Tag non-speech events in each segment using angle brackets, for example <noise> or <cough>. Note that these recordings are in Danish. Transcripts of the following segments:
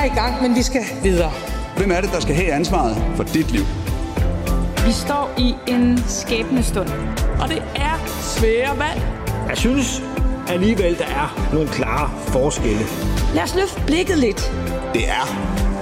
er i gang, men vi skal videre. Hvem er det, der skal have ansvaret for dit liv? Vi står i en skæbnestund, og det er svære valg. Jeg synes alligevel, der er nogle klare forskelle. Lad os løfte blikket lidt. Det er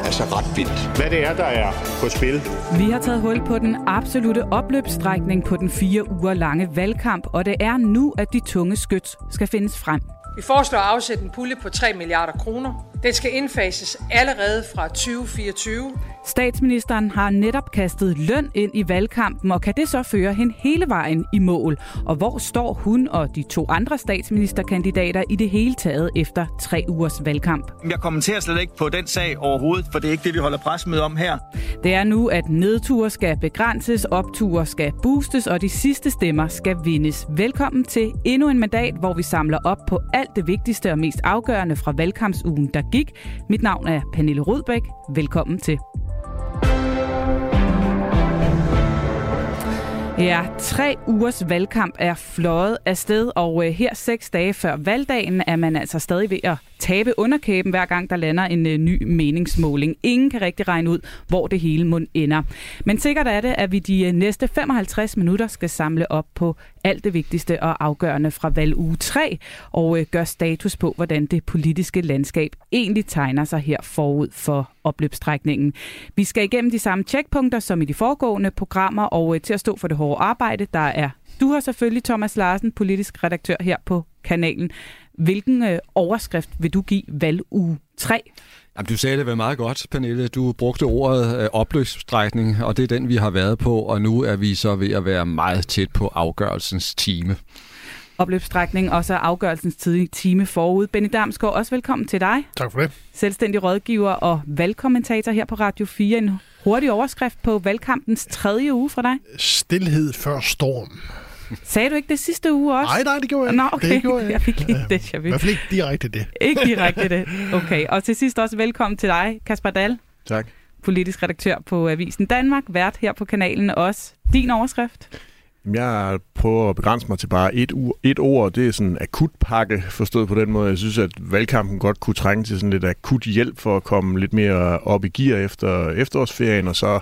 altså ret vildt. Hvad det er, der er på spil. Vi har taget hul på den absolute opløbsstrækning på den fire uger lange valgkamp, og det er nu, at de tunge skyts skal findes frem. Vi foreslår at afsætte en pulje på 3 milliarder kroner. Den skal indfases allerede fra 2024. Statsministeren har netop kastet løn ind i valgkampen, og kan det så føre hende hele vejen i mål? Og hvor står hun og de to andre statsministerkandidater i det hele taget efter tre ugers valgkamp? Jeg kommenterer slet ikke på den sag overhovedet, for det er ikke det, vi holder pressemøde om her. Det er nu, at nedture skal begrænses, opture skal boostes, og de sidste stemmer skal vindes. Velkommen til endnu en mandat, hvor vi samler op på alt det vigtigste og mest afgørende fra valgkampsugen, der gik. Mit navn er Pernille Rudbæk. Velkommen til. Ja, tre ugers valgkamp er fløjet afsted, og øh, her seks dage før valgdagen er man altså stadig ved at tabe underkæben, hver gang der lander en øh, ny meningsmåling. Ingen kan rigtig regne ud, hvor det hele mund ender. Men sikkert er det, at vi de øh, næste 55 minutter skal samle op på alt det vigtigste og afgørende fra valguge 3, og øh, gøre status på, hvordan det politiske landskab egentlig tegner sig her forud for opløbsstrækningen. Vi skal igennem de samme checkpunkter som i de foregående programmer, og øh, til at stå for det hårde arbejde, der er du har selvfølgelig Thomas Larsen, politisk redaktør her på kanalen. Hvilken øh, overskrift vil du give valguge 3? Jamen, du sagde det vel meget godt, Pernille. Du brugte ordet øh, opløbsstrækning, og det er den, vi har været på, og nu er vi så ved at være meget tæt på afgørelsens time. Opløbsstrækning, og så afgørelsens tidige time forud. Benny Damsgaard, også velkommen til dig. Tak for det. Selvstændig rådgiver og valgkommentator her på Radio 4. En hurtig overskrift på valgkampens tredje uge fra dig. Stilhed før storm. Sagde du ikke det sidste uge også? Nej, nej, det gjorde jeg ikke. Nå, okay. Det gjorde <laughs> jeg, jeg fik lige det, jeg I hvert fald ikke direkte det. <laughs> Ikke direkte det. Okay, og til sidst også velkommen til dig, Kasper Dahl, Tak. politisk redaktør på Avisen Danmark, vært her på kanalen også. Din overskrift? Jeg prøver at begrænse mig til bare et, u- et ord. Det er sådan en akutpakke, forstået på den måde. Jeg synes, at valgkampen godt kunne trænge til sådan lidt akut hjælp for at komme lidt mere op i gear efter efterårsferien, og så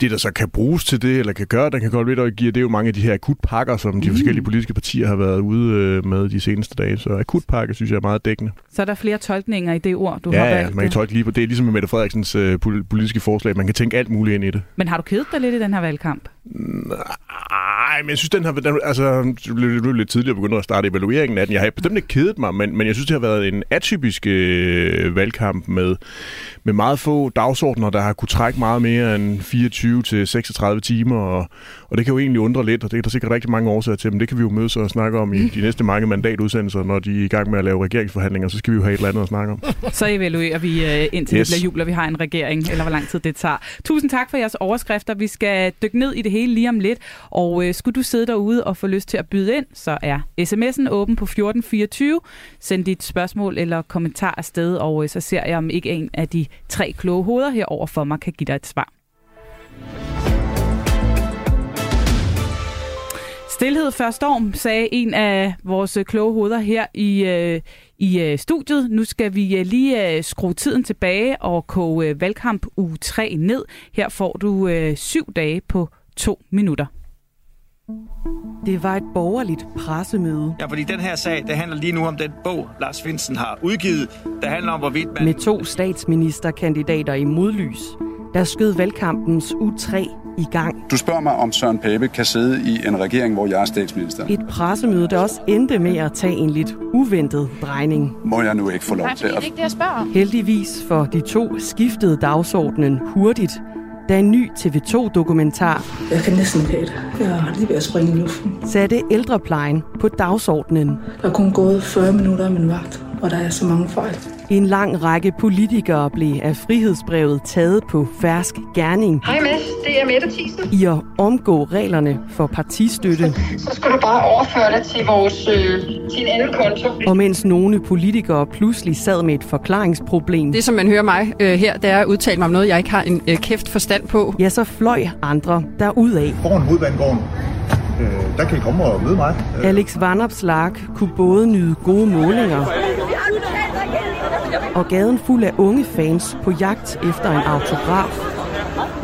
det, der så kan bruges til det, eller kan gøre, der kan godt lidt i gear, det er jo mange af de her akutpakker, som de Mm. forskellige politiske partier har været ude øh, med de seneste dage. Så akutpakke synes jeg er meget dækkende. Så er der flere tolkninger i det ord, du har ja, ja, valgt. man kan tolke lige på det. er ligesom med Mette Frederiksens øh, pol- politiske forslag. Man kan tænke alt muligt ind i det. Men har du kedet dig lidt i den her valgkamp? Nej, men jeg synes, den har den, altså, det blev blev lidt tidligere begyndt at starte evalueringen af den. Jeg har bestemt ikke kedet mig, men, men jeg synes, det har været en atypisk øh, valgkamp med, med meget få dagsordner, der har kunne trække meget mere end 24 til 36 timer, og, og det kan jo egentlig undre lidt, og det er der sikkert rigtig mange årsager til, men det kan vi jo mødes og snakke om i <laughs> de næste mange mandatudsendelser, når de er i gang med at lave regeringsforhandlinger, så skal vi jo have et eller andet at snakke om. <laughs> Så evaluerer vi øh, indtil Yes. det bliver jul, og vi har en regering, eller hvor lang tid det tager. Tusind tak for jeres overskrifter. Vi skal dykke ned i det hele lige om lidt. Og øh, skulle du sidde derude og få lyst til at byde ind, så er sms'en åben på 1424. Send dit spørgsmål eller kommentar afsted, og øh, så ser jeg, om ikke en af de tre kloge hoveder herover for mig kan give dig et svar. Stilhed før storm, sagde en af vores øh, kloge hoveder her i, øh, i øh, studiet. Nu skal vi øh, lige øh, skrue tiden tilbage og koge øh, valgkamp uge 3 ned. Her får du øh, syv dage på to minutter. Det var et borgerligt pressemøde Ja, fordi den her sag, det handler lige nu om den bog, Lars Finsen har udgivet. Der handler om, hvorvidt man... med to statsministerkandidater i modlys. Der skød valgkampens U3 i gang. Du spørger mig, om Søren Pape kan sidde i en regering, hvor jeg er statsminister. Et pressemøde, der også endte med at tage en lidt uventet drejning. Må jeg nu ikke få lov til at... det, jeg spørger. Heldigvis for de to skiftede dagsordenen hurtigt, da en ny TV2-dokumentar Jeg kan næsten ikke have det. Jeg er lige ved at springe i luften. satte ældreplejen på dagsordenen. Der er kun gået 40 minutter af min vagt, og der er så mange fejl. En lang række politikere blev af frihedsbrevet taget på fersk gerning Hej Mads, det er Mette Thiesen. i at omgå reglerne for partistøtte. Så skal du bare overføre det til, vores, øh, til en anden konto. Og mens nogle politikere pludselig sad med et forklaringsproblem, Det, som man hører mig øh, her, det er at udtale mig om noget, jeg ikke har en øh, kæft forstand på. ja, så fløj andre derudad. Foran hovedbanegården. Øh, der kan I komme og møde mig. Øh. Alex Vanopslagh kunne både nyde gode målinger og gaden fuld af unge fans på jagt efter en autograf.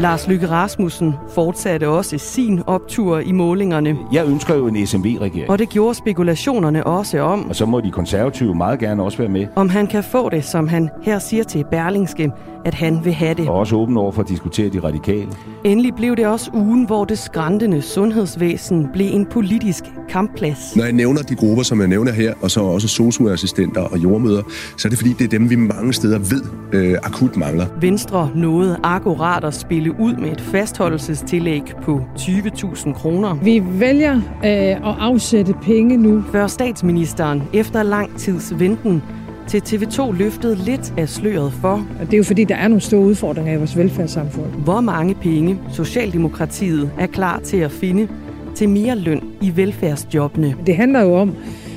Lars Lykke Rasmussen fortsatte også sin optur i målingerne. Jeg ønsker jo en SMV-regering. Og det gjorde spekulationerne også om. Og så må de konservative meget gerne også være med. Om han kan få det, som han her siger til Berlingske, at han vil have det. Og også åben over for at diskutere de radikale. Endelig blev det også ugen, hvor det skræntende sundhedsvæsen blev en politisk kampplads. Når jeg nævner de grupper, som jeg nævner her, og så også sosuassistenter og jordmøder, så er det fordi, det er dem, vi mange steder ved øh, akut mangler. Venstre nåede akkurat at spille ud med et fastholdelsestillæg på 20.000 kroner. Vi vælger øh, at afsætte penge nu. Før statsministeren efter lang tids venten til TV2 løftede lidt af sløret for. Og det er jo fordi, der er nogle store udfordringer i vores velfærdssamfund. Hvor mange penge Socialdemokratiet er klar til at finde til mere løn i velfærdsjobbene. Det handler jo om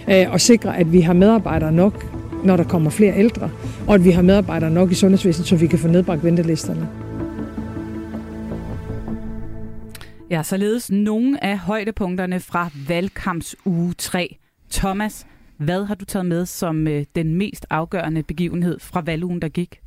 øh, at sikre, at vi har medarbejdere nok, når der kommer flere ældre, og at vi har medarbejdere nok i sundhedsvæsenet, så vi kan få nedbragt ventelisterne. Ja, således nogle af højdepunkterne fra valgkampsuge 3. Thomas, hvad har du taget med som øh, den mest afgørende begivenhed fra valgugen, der gik?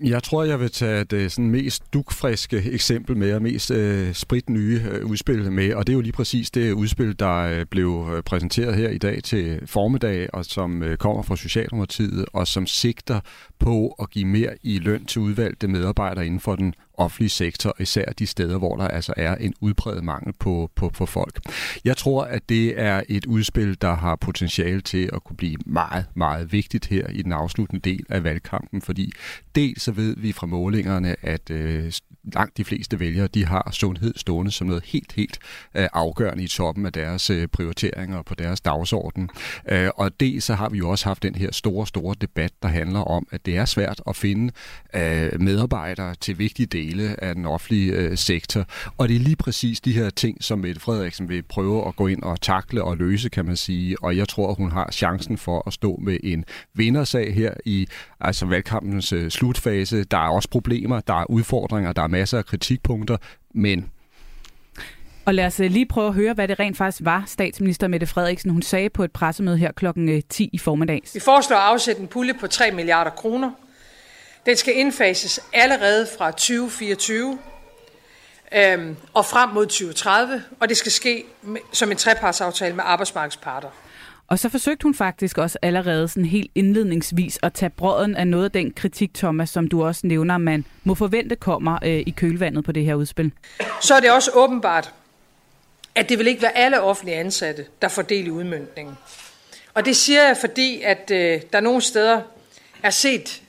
Jeg tror, jeg vil tage det sådan mest dukfriske eksempel med, og mest øh, spritnye øh, udspil med, og det er jo lige præcis det udspil, der øh, blev øh, præsenteret her i dag til formiddag, og som øh, kommer fra Socialdemokratiet, og som sigter på at give mere i løn til udvalgte medarbejdere inden for den offentlige sektor, især de steder, hvor der altså er en udbredt mangel på, på, på folk. Jeg tror, at det er et udspil, der har potentiale til at kunne blive meget, meget vigtigt her i den afsluttende del af valgkampen, fordi dels så ved vi fra målingerne, at øh, langt de fleste vælgere, de har sundhed stående som noget helt, helt øh, afgørende i toppen af deres øh, prioriteringer på deres dagsorden. Øh, og dels så har vi jo også haft den her store, store debat, der handler om, at det er svært at finde øh, medarbejdere til vigtige dele af den offentlige øh, sektor. Og det er lige præcis de her ting, som Mette Frederiksen vil prøve at gå ind og takle og løse, kan man sige. Og jeg tror, hun har chancen for at stå med en vindersag her i altså valgkampens øh, slutfase. Der er også problemer, der er udfordringer, der er masser af kritikpunkter, men og lad os lige prøve at høre, hvad det rent faktisk var, statsminister Mette Frederiksen, hun sagde på et pressemøde her klokken 10 i formiddags. Vi foreslår at afsætte en pulje på 3 milliarder kroner. Den skal indfases allerede fra 2024 øhm, og frem mod 2030, og det skal ske med, som en trepartsaftale med arbejdsmarkedsparter. Og så forsøgte hun faktisk også allerede sådan helt indledningsvis at tage brøden af noget af den kritik, Thomas, som du også nævner, man må forvente kommer øh, i kølvandet på det her udspil. Så er det også åbenbart, at det vil ikke være alle offentlige ansatte, der får del i udmyndningen. Og det siger jeg, fordi at øh, der nogle steder er set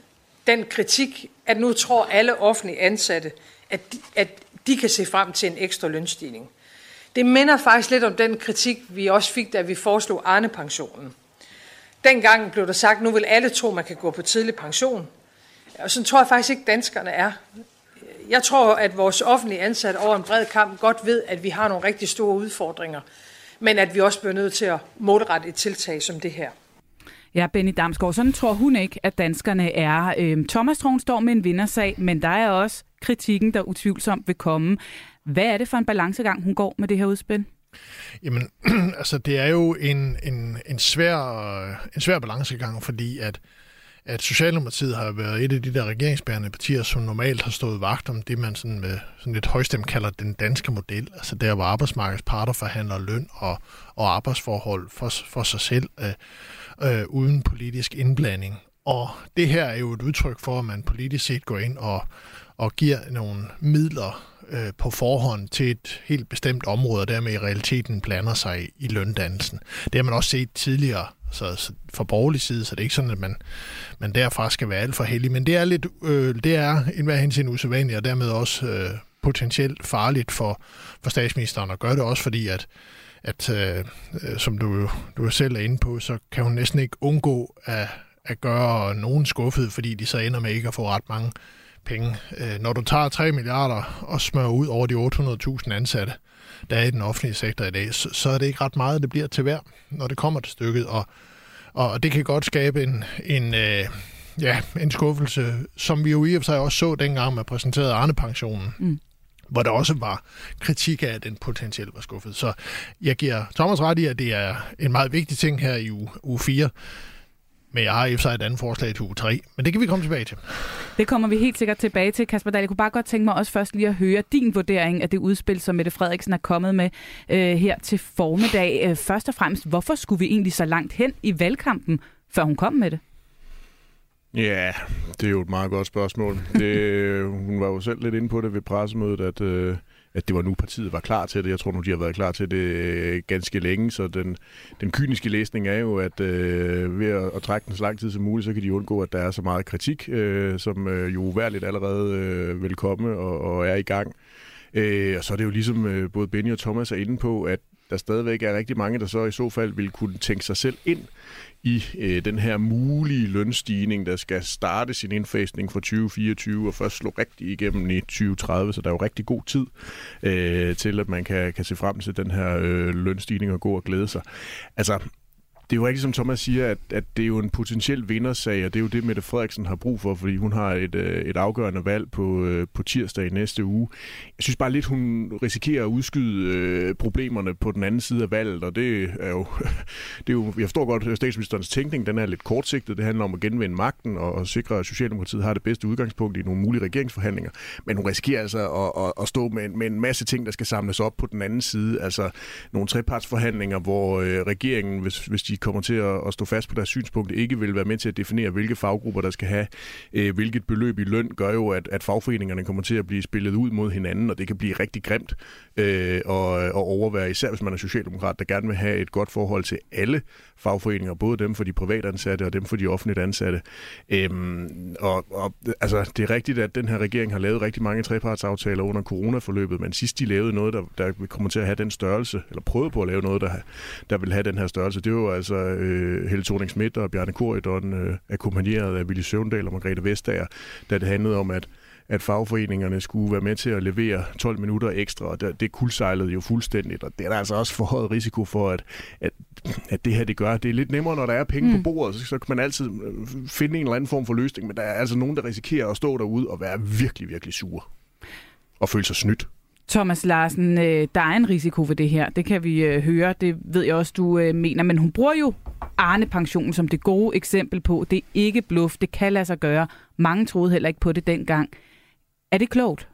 den kritik, at nu tror alle offentlige ansatte, at de, at de kan se frem til en ekstra lønstigning. Det minder faktisk lidt om den kritik, vi også fik, da vi foreslog Arne-pensionen. Dengang blev der sagt, at nu vil alle tro, at man kan gå på tidlig pension. Og sådan tror jeg faktisk ikke, danskerne er. Jeg tror, at vores offentlige ansatte over en bred kamp godt ved, at vi har nogle rigtig store udfordringer, men at vi også bliver nødt til at målrette et tiltag som det her. Ja, Benny Damsgaard, sådan tror hun ikke, at danskerne er. Øhm, Thomas Troen står med en vindersag, men der er også kritikken, der utvivlsomt vil komme. Hvad er det for en balancegang, hun går med det her udspil? Jamen, <clears throat> altså det er jo en, en, en, svær, en svær balancegang, fordi at, at Socialdemokratiet har været et af de der regeringsbærende partier, som normalt har stået vagt om det, man sådan med sådan lidt højstemt kalder den danske model. Altså der, hvor arbejdsmarkedets parter forhandler løn og, og arbejdsforhold for, for sig selv, øh, øh, uden politisk indblanding. Og det her er jo et udtryk for, at man politisk set går ind og, og giver nogle midler øh, på forhånd til et helt bestemt område, og dermed i realiteten blander sig i løndannelsen. Det har man også set tidligere så, så fra borgerlig side, så det er ikke sådan, at man, man derfra skal være alt for heldig. Men det er lidt, øh, det er en hver hensyn usædvanligt, og dermed også øh, potentielt farligt for, for statsministeren at gøre det også, fordi at at øh, øh, som du, du selv er inde på, så kan hun næsten ikke undgå at, at gøre nogen skuffet, fordi de så ender med ikke at få ret mange penge. Øh, når du tager 3 milliarder og smører ud over de 800.000 ansatte, der er i den offentlige sektor i dag, så, så er det ikke ret meget, det bliver til hver, når det kommer til stykket. Og, og det kan godt skabe en, en, øh, ja, en skuffelse, som vi jo i og for sig også så dengang, man præsenterede Arne-pensionen. Mm hvor der også var kritik af, at den potentielt var skuffet. Så jeg giver Thomas ret i, at det er en meget vigtig ting her i uge, uge 4. Men jeg har i sig et andet forslag til uge 3, men det kan vi komme tilbage til. Det kommer vi helt sikkert tilbage til, Kasper Dahl. Jeg kunne bare godt tænke mig også først lige at høre din vurdering af det udspil, som Mette Frederiksen er kommet med øh, her til formiddag. Øh, først og fremmest, hvorfor skulle vi egentlig så langt hen i valgkampen, før hun kom med det? Ja, det er jo et meget godt spørgsmål. Det, hun var jo selv lidt inde på det ved pressemødet, at, øh, at det var nu, partiet var klar til det. Jeg tror nu, de har været klar til det øh, ganske længe, så den, den kyniske læsning er jo, at øh, ved at, at trække den så lang tid som muligt, så kan de undgå, at der er så meget kritik, øh, som øh, jo uværligt allerede øh, vil komme og, og er i gang. Øh, og så er det jo ligesom øh, både Benny og Thomas er inde på, at der stadigvæk er rigtig mange, der så i så fald vil kunne tænke sig selv ind i øh, den her mulige lønstigning, der skal starte sin indfasning fra 2024 og først slå rigtig igennem i 2030, så der er jo rigtig god tid øh, til, at man kan, kan se frem til den her øh, lønstigning og gå og glæde sig. Altså, det er jo rigtigt, som Thomas siger, at, at det er jo en potentiel vindersag, og det er jo det, Mette Frederiksen har brug for, fordi hun har et, øh, et afgørende valg på, øh, på tirsdag i næste uge. Jeg synes bare lidt, hun risikerer at udskyde øh, problemerne på den anden side af valget, og det er jo, <laughs> det er jo jeg forstår godt, at statsministerens tænkning den er lidt kortsigtet. Det handler om at genvinde magten og, og sikre, at Socialdemokratiet har det bedste udgangspunkt i nogle mulige regeringsforhandlinger. Men hun risikerer altså at, at, at stå med, med en masse ting, der skal samles op på den anden side. Altså nogle trepartsforhandlinger, hvor øh, regeringen, hvis, hvis de kommer til at, at stå fast på deres synspunkt, ikke vil være med til at definere, hvilke faggrupper, der skal have øh, hvilket beløb i løn, gør jo, at, at fagforeningerne kommer til at blive spillet ud mod hinanden, og det kan blive rigtig grimt øh, og, og overvære, især hvis man er socialdemokrat, der gerne vil have et godt forhold til alle fagforeninger, både dem for de private ansatte og dem for de offentligt ansatte. Øhm, og, og altså, det er rigtigt, at den her regering har lavet rigtig mange trepartsaftaler under coronaforløbet, men sidst de lavede noget, der, der kommer til at have den størrelse, eller prøvede på at lave noget, der, der vil have den her størrelse, det var altså øh, Helle thorning Schmidt og Bjarne Korydon, øh, akkompagneret af Willy Søvndal og Margrethe Vestager, da det handlede om, at at fagforeningerne skulle være med til at levere 12 minutter ekstra, og det, det kuldsejlede jo fuldstændigt, og det er der altså også forhøjet risiko for, at, at, at det her det gør. Det er lidt nemmere, når der er penge mm. på bordet, så, så kan man altid øh, finde en eller anden form for løsning, men der er altså nogen, der risikerer at stå derude og være virkelig, virkelig sure og føle sig snydt. Thomas Larsen, øh, der er en risiko ved det her. Det kan vi øh, høre. Det ved jeg også, du øh, mener. Men hun bruger jo Arne Pension som det gode eksempel på. Det er ikke bluff. Det kan lade sig gøre. Mange troede heller ikke på det dengang. Er det klogt?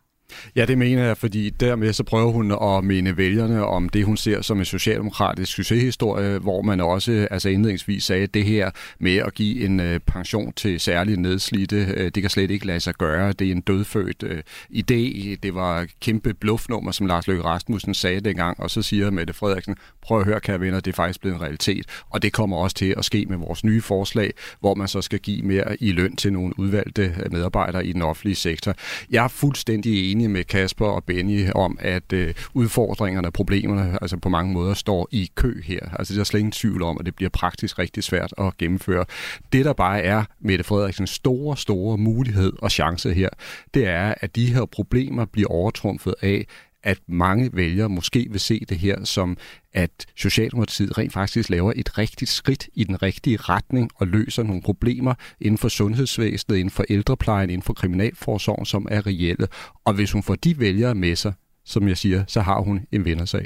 Ja, det mener jeg, fordi dermed så prøver hun at mene vælgerne om det, hun ser som en socialdemokratisk succeshistorie, hvor man også altså indledningsvis sagde, at det her med at give en øh, pension til særligt nedslidte, øh, det kan slet ikke lade sig gøre. Det er en dødfødt øh, idé. Det var et kæmpe bluffnummer, som Lars Løkke Rasmussen sagde dengang, og så siger Mette Frederiksen, prøv at høre, kære venner, det er faktisk blevet en realitet. Og det kommer også til at ske med vores nye forslag, hvor man så skal give mere i løn til nogle udvalgte medarbejdere i den offentlige sektor. Jeg er fuldstændig enig med Kasper og Benny om, at øh, udfordringerne og problemerne altså på mange måder står i kø her. Altså der er slet ingen tvivl om, at det bliver praktisk rigtig svært at gennemføre. Det der bare er Mette Frederiksens store, store mulighed og chance her, det er, at de her problemer bliver overtrumfet af, at mange vælgere måske vil se det her som, at Socialdemokratiet rent faktisk laver et rigtigt skridt i den rigtige retning og løser nogle problemer inden for sundhedsvæsenet, inden for ældreplejen, inden for kriminalforsorgen, som er reelle. Og hvis hun får de vælgere med sig, som jeg siger, så har hun en vindersag.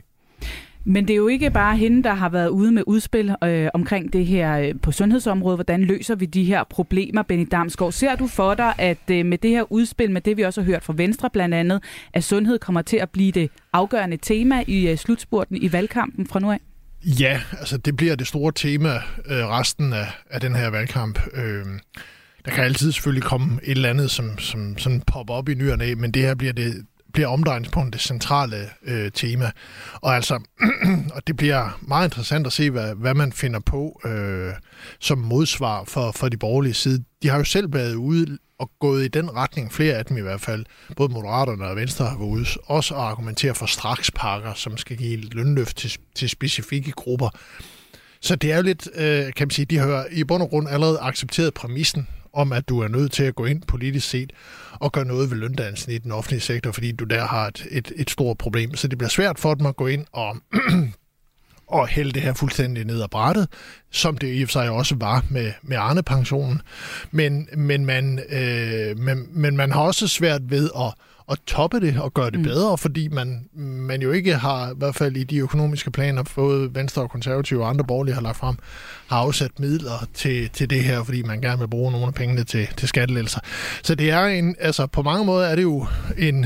Men det er jo ikke bare hende, der har været ude med udspil øh, omkring det her øh, på sundhedsområdet. Hvordan løser vi de her problemer, Benny Damsgaard? Ser du for dig, at øh, med det her udspil, med det vi også har hørt fra Venstre blandt andet, at sundhed kommer til at blive det afgørende tema i øh, slutspurten i valgkampen fra nu af? Ja, altså det bliver det store tema øh, resten af, af den her valgkamp. Øh, der kan altid selvfølgelig komme et eller andet, som, som som popper op i nyerne af, men det her bliver det, bliver omdrejningspunkt det centrale øh, tema. Og altså, <clears throat> og det bliver meget interessant at se, hvad, hvad man finder på øh, som modsvar for, for de borgerlige side. De har jo selv været ude og gået i den retning, flere af dem i hvert fald, både Moderaterne og Venstre har været ude, også at argumentere for strakspakker, som skal give lønløft til, til specifikke grupper. Så det er jo lidt, øh, kan man sige, de har i bund og grund allerede accepteret præmissen om, at du er nødt til at gå ind politisk set og gøre noget ved løndannelsen i den offentlige sektor, fordi du der har et, et, et stort problem. Så det bliver svært for dem at gå ind og, <clears throat> og hælde det her fuldstændig ned ad brættet, som det i og for sig også var med, med Arne-pensionen. Men, men, man, øh, men, men man har også svært ved at, at toppe det og gøre det mm. bedre, fordi man, man jo ikke har, i hvert fald i de økonomiske planer, både Venstre og Konservative og andre borgerlige har lagt frem, har afsat midler til, til det her, fordi man gerne vil bruge nogle af pengene til, til skattelettelser. Så det er en, altså på mange måder er det jo en,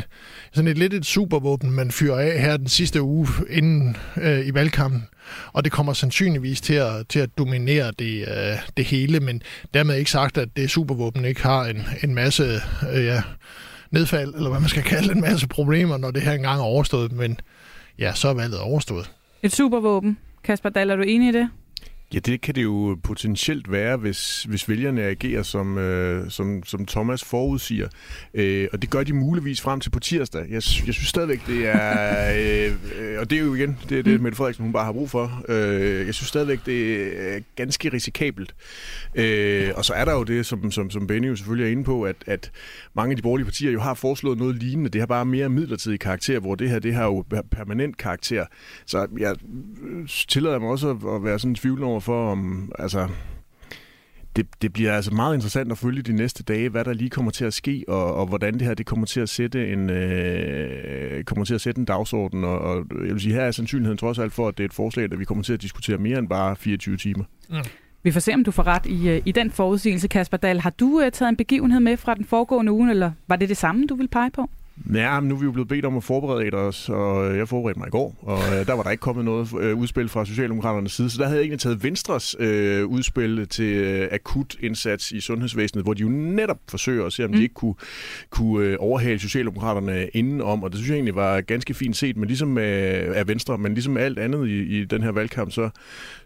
sådan et lidt et supervåben, man fyrer af her den sidste uge inden øh, i valgkampen. Og det kommer sandsynligvis til at, til at dominere det, øh, det hele, men dermed ikke sagt, at det supervåben ikke har en, en masse øh, ja, nedfald, eller hvad man skal kalde en masse problemer, når det her engang er overstået. Men ja, så er valget overstået. Et supervåben. Kasper Dahl, er du enig i det? Ja, det kan det jo potentielt være, hvis, hvis vælgerne agerer, som, øh, som, som Thomas forudsiger. Øh, og det gør de muligvis frem til på tirsdag. Jeg, jeg synes stadigvæk, det er... Øh, og det er jo igen det, er det, mm. Mette Frederiksen hun bare har brug for. Øh, jeg synes stadigvæk, det er ganske risikabelt. Øh, og så er der jo det, som, som, som Benny jo selvfølgelig er inde på, at, at mange af de borgerlige partier jo har foreslået noget lignende. Det har bare mere midlertidig karakter, hvor det her det har jo permanent karakter. Så jeg tillader mig også at være sådan tvivl over for, om altså, det, det bliver altså meget interessant at følge de næste dage, hvad der lige kommer til at ske, og, og hvordan det her det kommer til at sætte en, øh, kommer til at sætte en dagsorden. Og, og jeg vil sige, her er sandsynligheden trods alt for, at det er et forslag, der vi kommer til at diskutere mere end bare 24 timer. Ja. Vi får se, om du får ret i, øh, i den forudsigelse, Kasper Dahl. Har du uh, taget en begivenhed med fra den foregående uge, eller var det det samme, du vil pege på? Ja, men nu er vi jo blevet bedt om at forberede os, og jeg forberedte mig i går, og øh, der var der ikke kommet noget øh, udspil fra Socialdemokraternes side, så der havde jeg egentlig taget Venstres øh, udspil til øh, akut indsats i sundhedsvæsenet, hvor de jo netop forsøger at se, om mm. de ikke kunne, kunne øh, overhale Socialdemokraterne indenom, og det synes jeg egentlig var ganske fint set, men ligesom øh, af Venstre, men ligesom alt andet i, i den her valgkamp, så,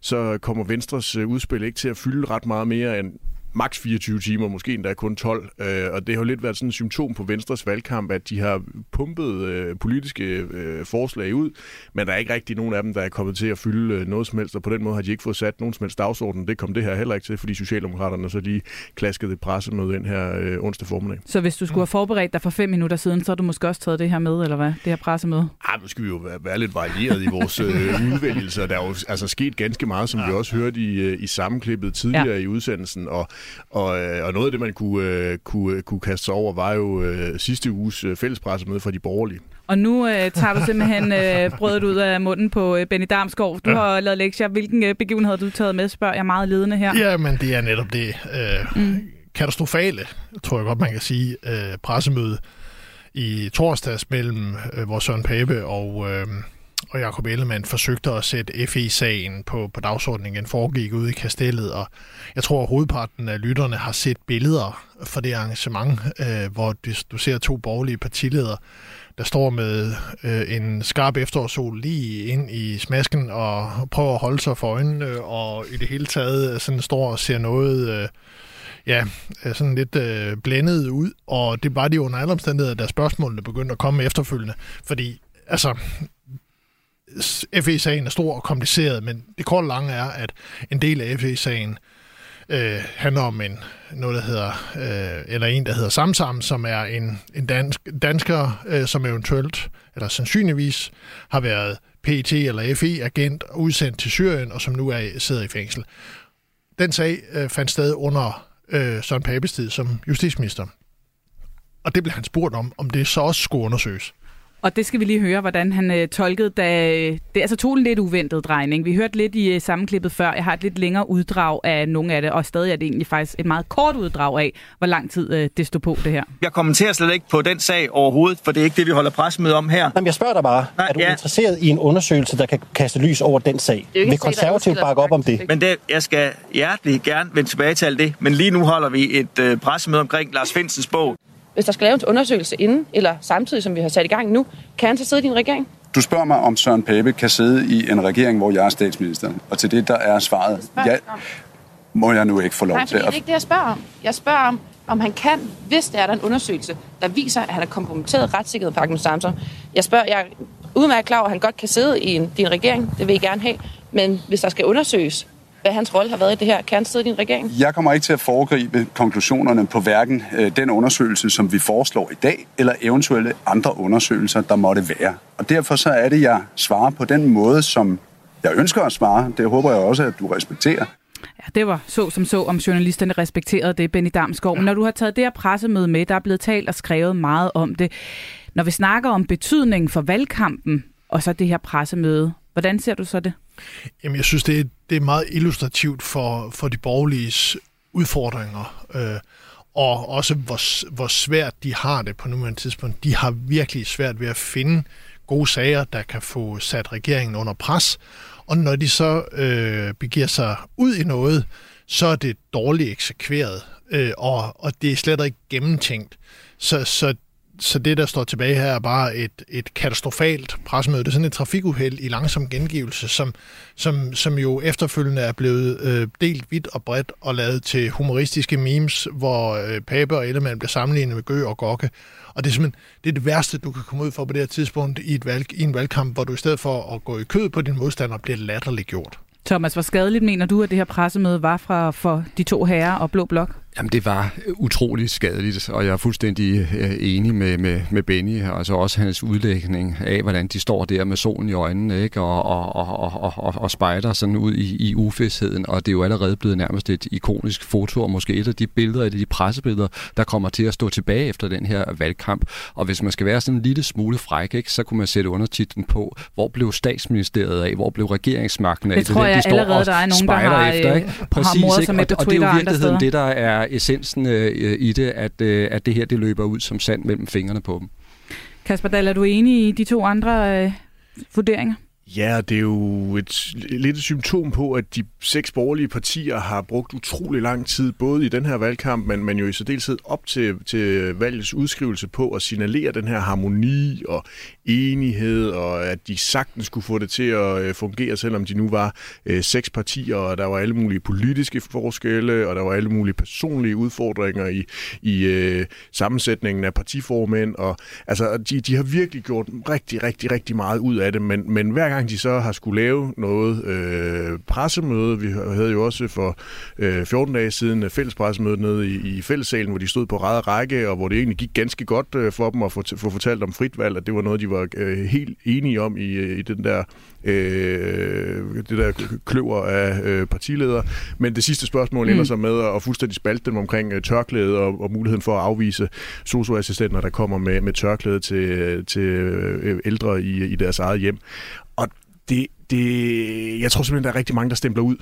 så kommer Venstres øh, udspil ikke til at fylde ret meget mere end maks 24 timer, måske endda kun 12. Øh, og det har jo lidt været sådan et symptom på Venstres valgkamp, at de har pumpet øh, politiske øh, forslag ud, men der er ikke rigtig nogen af dem, der er kommet til at fylde øh, noget som helst, og på den måde har de ikke fået sat nogen som helst dagsorden. Det kom det her heller ikke til, fordi Socialdemokraterne så lige klaskede med den her øh, onsdag formiddag. Så hvis du skulle have forberedt dig for fem minutter siden, så har du måske også taget det her med, eller hvad? Det her pressemøde? Ah, nu skal vi jo være, være lidt varieret i vores øh, <laughs> udvælgelser. Der er jo altså sket ganske meget, som ja. vi også hørte i, i sammenklippet tidligere ja. i udsendelsen, og og, øh, og noget af det, man kunne, øh, kunne, kunne kaste sig over, var jo øh, sidste uges øh, fællespressemøde fra de borgerlige. Og nu øh, tager du simpelthen øh, brødet ud af munden på øh, Benny Damsgaard. Du ja. har lavet lektier. Hvilken øh, begivenhed har du taget med, spørger jeg meget ledende her. Ja, men det er netop det øh, mm. katastrofale, tror jeg godt, man kan sige, øh, pressemøde i torsdags mellem øh, vores Søren Pape og... Øh, og Jacob Ellemann forsøgte at sætte FE-sagen på, på dagsordningen. Den foregik ude i kastellet, og jeg tror, at hovedparten af lytterne har set billeder fra det arrangement, øh, hvor du, du ser to borgerlige partiledere, der står med øh, en skarp efterårssol lige ind i smasken og prøver at holde sig for øjnene, og i det hele taget øh, sådan står og ser noget... Øh, ja, øh, sådan lidt øh, blændet ud, og det var de under alle omstændigheder, da spørgsmålene begyndte at komme efterfølgende. Fordi, altså, FE-sagen er stor og kompliceret, men det korte lange er, at en del af FE-sagen øh, handler om en, noget, der hedder, øh, eller en, der hedder Samsam, som er en, en dansk, dansker, øh, som eventuelt, eller sandsynligvis, har været PET eller FE-agent udsendt til Syrien, og som nu er sidder i fængsel. Den sag øh, fandt sted under øh, Søren Papes tid som justitsminister. Og det blev han spurgt om, om det så også skulle undersøges. Og det skal vi lige høre, hvordan han øh, tolkede, da det altså tog en lidt uventet drejning. Vi hørte lidt i øh, sammenklippet før. Jeg har et lidt længere uddrag af nogle af det, og stadig er det egentlig faktisk et meget kort uddrag af, hvor lang tid øh, det stod på det her. Jeg kommenterer slet ikke på den sag overhovedet, for det er ikke det, vi holder pressemøde om her. Jamen, jeg spørger dig bare, Nej, er du ja. interesseret i en undersøgelse, der kan kaste lys over den sag? Vil konservativt bakke op om det? Men det, jeg skal hjertelig gerne vende tilbage til alt det, men lige nu holder vi et øh, pressemøde omkring Lars Findsens bog. Hvis der skal laves en undersøgelse inden, eller samtidig, som vi har sat i gang nu, kan han så sidde i din regering? Du spørger mig, om Søren Pape kan sidde i en regering, hvor jeg er statsminister. Og til det, der er svaret, ja, må jeg nu ikke få lov Nej, til at... det er ikke det, jeg spørger om. Jeg spørger om, om han kan, hvis der er der en undersøgelse, der viser, at han er kompromitteret retssikkerhed på Agnes Samson. Jeg spørger, jeg er udmærket klar over, at han godt kan sidde i en, din regering. Det vil jeg gerne have. Men hvis der skal undersøges, hvad hans rolle har været i det her. Kan han sidde i din regering? Jeg kommer ikke til at foregribe konklusionerne på hverken øh, den undersøgelse, som vi foreslår i dag, eller eventuelle andre undersøgelser, der måtte være. Og derfor så er det, jeg svarer på den måde, som jeg ønsker at svare. Det håber jeg også, at du respekterer. Ja, det var så som så, om journalisterne respekterede det, Benny Damsgaard. Men når du har taget det her pressemøde med, der er blevet talt og skrevet meget om det. Når vi snakker om betydningen for valgkampen og så det her pressemøde, hvordan ser du så det? Jamen, jeg synes, det er, det er meget illustrativt for, for de borgerliges udfordringer, øh, og også hvor, hvor svært de har det på nuværende tidspunkt. De har virkelig svært ved at finde gode sager, der kan få sat regeringen under pres, og når de så øh, begiver sig ud i noget, så er det dårligt eksekveret, øh, og, og det er slet ikke gennemtænkt. Så, så så det, der står tilbage her, er bare et, et katastrofalt pressemøde. Det er sådan et trafikuheld i langsom gengivelse, som, som, som jo efterfølgende er blevet øh, delt vidt og bredt og lavet til humoristiske memes, hvor øh, Pape og Ellemann bliver sammenlignet med Gø og Gokke. Og det er simpelthen det, er det værste, du kan komme ud for på det her tidspunkt i, et valg, i en valgkamp, hvor du i stedet for at gå i kød på din modstander, bliver latterligt gjort. Thomas, hvor skadeligt mener du, at det her pressemøde var fra, for de to herrer og Blå Blok? Jamen, det var utroligt skadeligt, og jeg er fuldstændig øh, enig med, med, med Benny, altså også hans udlægning af, hvordan de står der med solen i øjnene, ikke? Og, og, og, og, og, og spejder sådan ud i, i ufæsheden, og det er jo allerede blevet nærmest et ikonisk foto, og måske et af de billeder, et af de pressebilleder, der kommer til at stå tilbage efter den her valgkamp. Og hvis man skal være sådan en lille smule fræk, ikke, så kunne man sætte undertitlen på, hvor blev statsministeriet af, hvor blev regeringsmagten af? Det tror det, jeg de står allerede, der er nogen, der har, efter, ikke? Præcis, har ikke? Og, og det er jo virkeligheden det, der er essensen øh, i det, at, øh, at det her det løber ud som sand mellem fingrene på dem. Kasper Dahl, er du enig i de to andre øh, vurderinger? Ja, det er jo et lidt et symptom på, at de seks borgerlige partier har brugt utrolig lang tid, både i den her valgkamp, men, men jo i særdeleshed op til, til valgets udskrivelse på at signalere den her harmoni og enighed, og at de sagtens skulle få det til at øh, fungere, selvom de nu var øh, seks partier, og der var alle mulige politiske forskelle, og der var alle mulige personlige udfordringer i, i øh, sammensætningen af partiformænd, og altså, de, de har virkelig gjort rigtig, rigtig, rigtig meget ud af det, men, men hver gang de så har skulle lave noget øh, pressemøde, vi havde jo også for øh, 14 dage siden fælles pressemøde nede i, i fællessalen, hvor de stod på ræd række, og hvor det egentlig gik ganske godt øh, for dem at få, få fortalt om frit valg, at det var noget, de var øh, helt enige om i, i den der øh, det der kløver af øh, partiledere. Men det sidste spørgsmål mm. ender så med at fuldstændig spalte dem omkring øh, tørklæde og, og muligheden for at afvise socioassistenter, der kommer med, med tørklæde til, til øh, ældre i, i deres eget hjem. Og det, det, jeg tror simpelthen, der er rigtig mange, der stempler ud.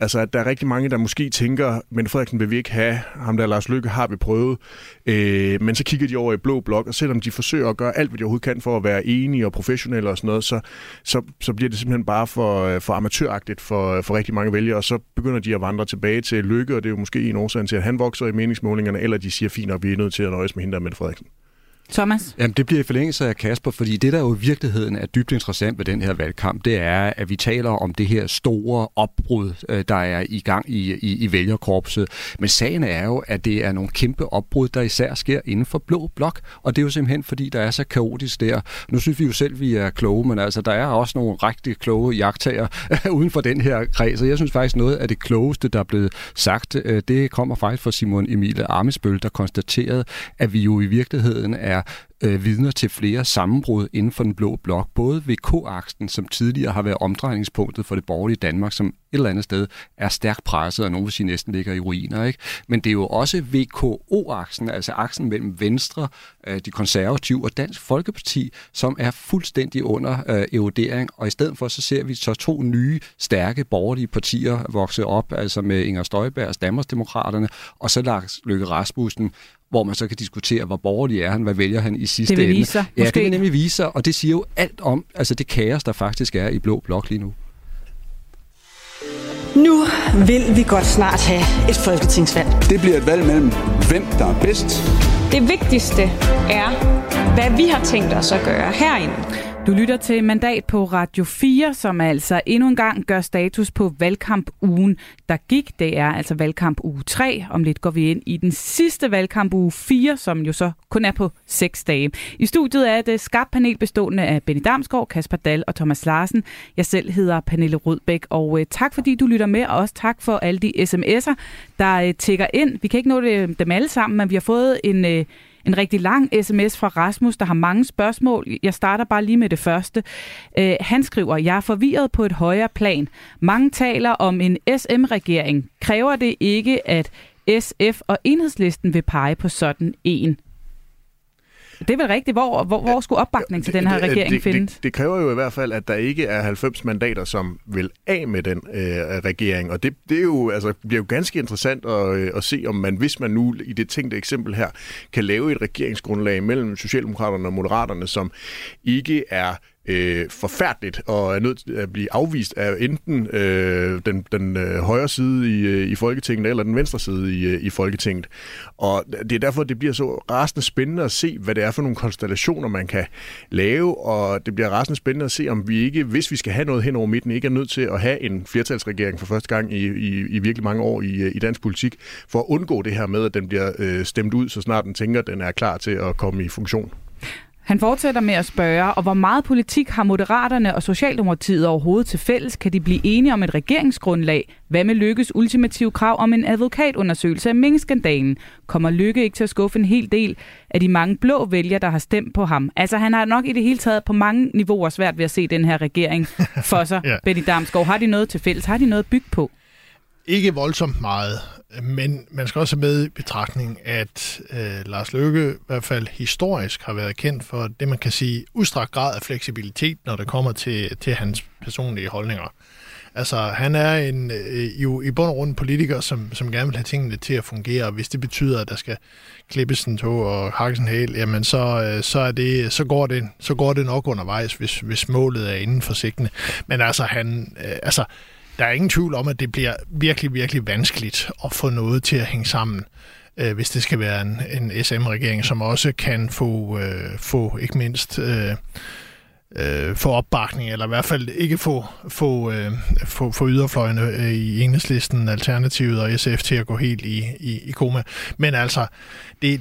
Altså, at der er rigtig mange, der måske tænker, men Frederiksen vil vi ikke have, ham der Lars Lykke har vi prøvet. Øh, men så kigger de over i blå blok, og selvom de forsøger at gøre alt, hvad de overhovedet kan for at være enige og professionelle og sådan noget, så, så, så bliver det simpelthen bare for, øh, for amatøragtigt for, øh, for rigtig mange vælgere, og så begynder de at vandre tilbage til Lykke, og det er jo måske en årsag til, at han vokser i meningsmålingerne, eller de siger, fint, nok, vi er nødt til at nøjes med hende der med Frederiksen. Thomas? Jamen, det bliver i forlængelse af Kasper, fordi det, der jo i virkeligheden er dybt interessant ved den her valgkamp, det er, at vi taler om det her store opbrud, øh, der er i gang i, i, i vælgerkorpset. Men sagen er jo, at det er nogle kæmpe opbrud, der især sker inden for blå blok, og det er jo simpelthen, fordi der er så kaotisk der. Nu synes vi jo selv, vi er kloge, men altså, der er også nogle rigtig kloge jagttager <laughs> uden for den her kreds, og jeg synes faktisk, noget af det klogeste, der er blevet sagt, øh, det kommer faktisk fra Simon Emile Armesbøl, der konstaterede, at vi jo i virkeligheden er er øh, vidner til flere sammenbrud inden for den blå blok. Både VK-aksen, som tidligere har været omdrejningspunktet for det borgerlige Danmark, som et eller andet sted er stærkt presset, og nogen vil sige næsten ligger i ruiner. Ikke? Men det er jo også VKO-aksen, altså aksen mellem Venstre, øh, de konservative og Dansk Folkeparti, som er fuldstændig under øh, erodering. Og i stedet for, så ser vi så to nye, stærke borgerlige partier vokse op, altså med Inger Støjbergs Danmarksdemokraterne, og så Lars Løkke Rasmussen, hvor man så kan diskutere, hvor borgerlig er han, hvad vælger han i sidste det vil ende. Vise sig, ja, det vil nemlig vise sig, og det siger jo alt om altså det kaos, der faktisk er i Blå Blok lige nu. Nu vil vi godt snart have et folketingsvalg. Det bliver et valg mellem, hvem der er bedst. Det vigtigste er, hvad vi har tænkt os at gøre herinde. Du lytter til Mandat på Radio 4, som altså endnu en gang gør status på valgkamp-ugen, der gik. Det er altså valgkamp uge 3. Om lidt går vi ind i den sidste valgkamp uge 4, som jo så kun er på 6 dage. I studiet er det skarpt panel bestående af Benny Damsgaard, Kasper Dal og Thomas Larsen. Jeg selv hedder Pernille Rødbæk, og øh, tak fordi du lytter med, og også tak for alle de sms'er, der øh, tækker ind. Vi kan ikke nå det, dem alle sammen, men vi har fået en... Øh, en rigtig lang sms fra Rasmus, der har mange spørgsmål. Jeg starter bare lige med det første. Øh, han skriver, jeg er forvirret på et højere plan. Mange taler om en SM-regering. Kræver det ikke, at SF og enhedslisten vil pege på sådan en? Det er vel rigtigt. Hvor, hvor, hvor skulle opbakning til den her regering det, findes? Det, det kræver jo i hvert fald, at der ikke er 90 mandater, som vil af med den øh, regering. Og det, det er jo, altså, bliver jo ganske interessant at, øh, at se, om man, hvis man nu i det tænkte eksempel her, kan lave et regeringsgrundlag mellem Socialdemokraterne og Moderaterne, som ikke er øh, forfærdeligt og er nødt til at blive afvist af enten øh, den, den øh, højre side i, øh, i Folketinget eller den venstre side i, øh, i Folketinget. Og det er derfor, det bliver så rasende spændende at se, hvad det er for nogle konstellationer, man kan lave, og det bliver rasende spændende at se, om vi ikke, hvis vi skal have noget hen over midten, ikke er nødt til at have en flertalsregering for første gang i, i, i virkelig mange år i, øh, i dansk politik, for at undgå det her med, at den bliver øh, stemt ud, så snart den tænker, at den er klar til at komme i funktion. Han fortsætter med at spørge, og hvor meget politik har Moderaterne og Socialdemokratiet overhovedet til fælles? Kan de blive enige om et regeringsgrundlag? Hvad med Lykkes ultimative krav om en advokatundersøgelse af Mink-skandalen? Kommer Lykke ikke til at skuffe en hel del af de mange blå vælgere, der har stemt på ham? Altså, han har nok i det hele taget på mange niveauer svært ved at se den her regering <laughs> for sig. ja. Betty Damsgaard, har de noget til fælles? Har de noget at bygge på? Ikke voldsomt meget, men man skal også have med i betragtning, at øh, Lars Løkke i hvert fald historisk har været kendt for det, man kan sige, udstrakt grad af fleksibilitet, når det kommer til, til hans personlige holdninger. Altså, han er en, øh, jo i bund og grund politiker, som, som gerne vil have tingene til at fungere, og hvis det betyder, at der skal klippes en tog og hakkes en hæl, jamen så, øh, så, er det, så, går det, så går det nok undervejs, hvis, hvis målet er inden for sigtene. Men altså, han, øh, altså, der er ingen tvivl om, at det bliver virkelig, virkelig vanskeligt at få noget til at hænge sammen, øh, hvis det skal være en, en SM-regering, som også kan få, øh, få ikke mindst øh, øh, få opbakning, eller i hvert fald ikke få, få, øh, få, få yderfløjene øh, i enhedslisten, Alternativet og SF til at gå helt i, i, i koma. Men altså, det,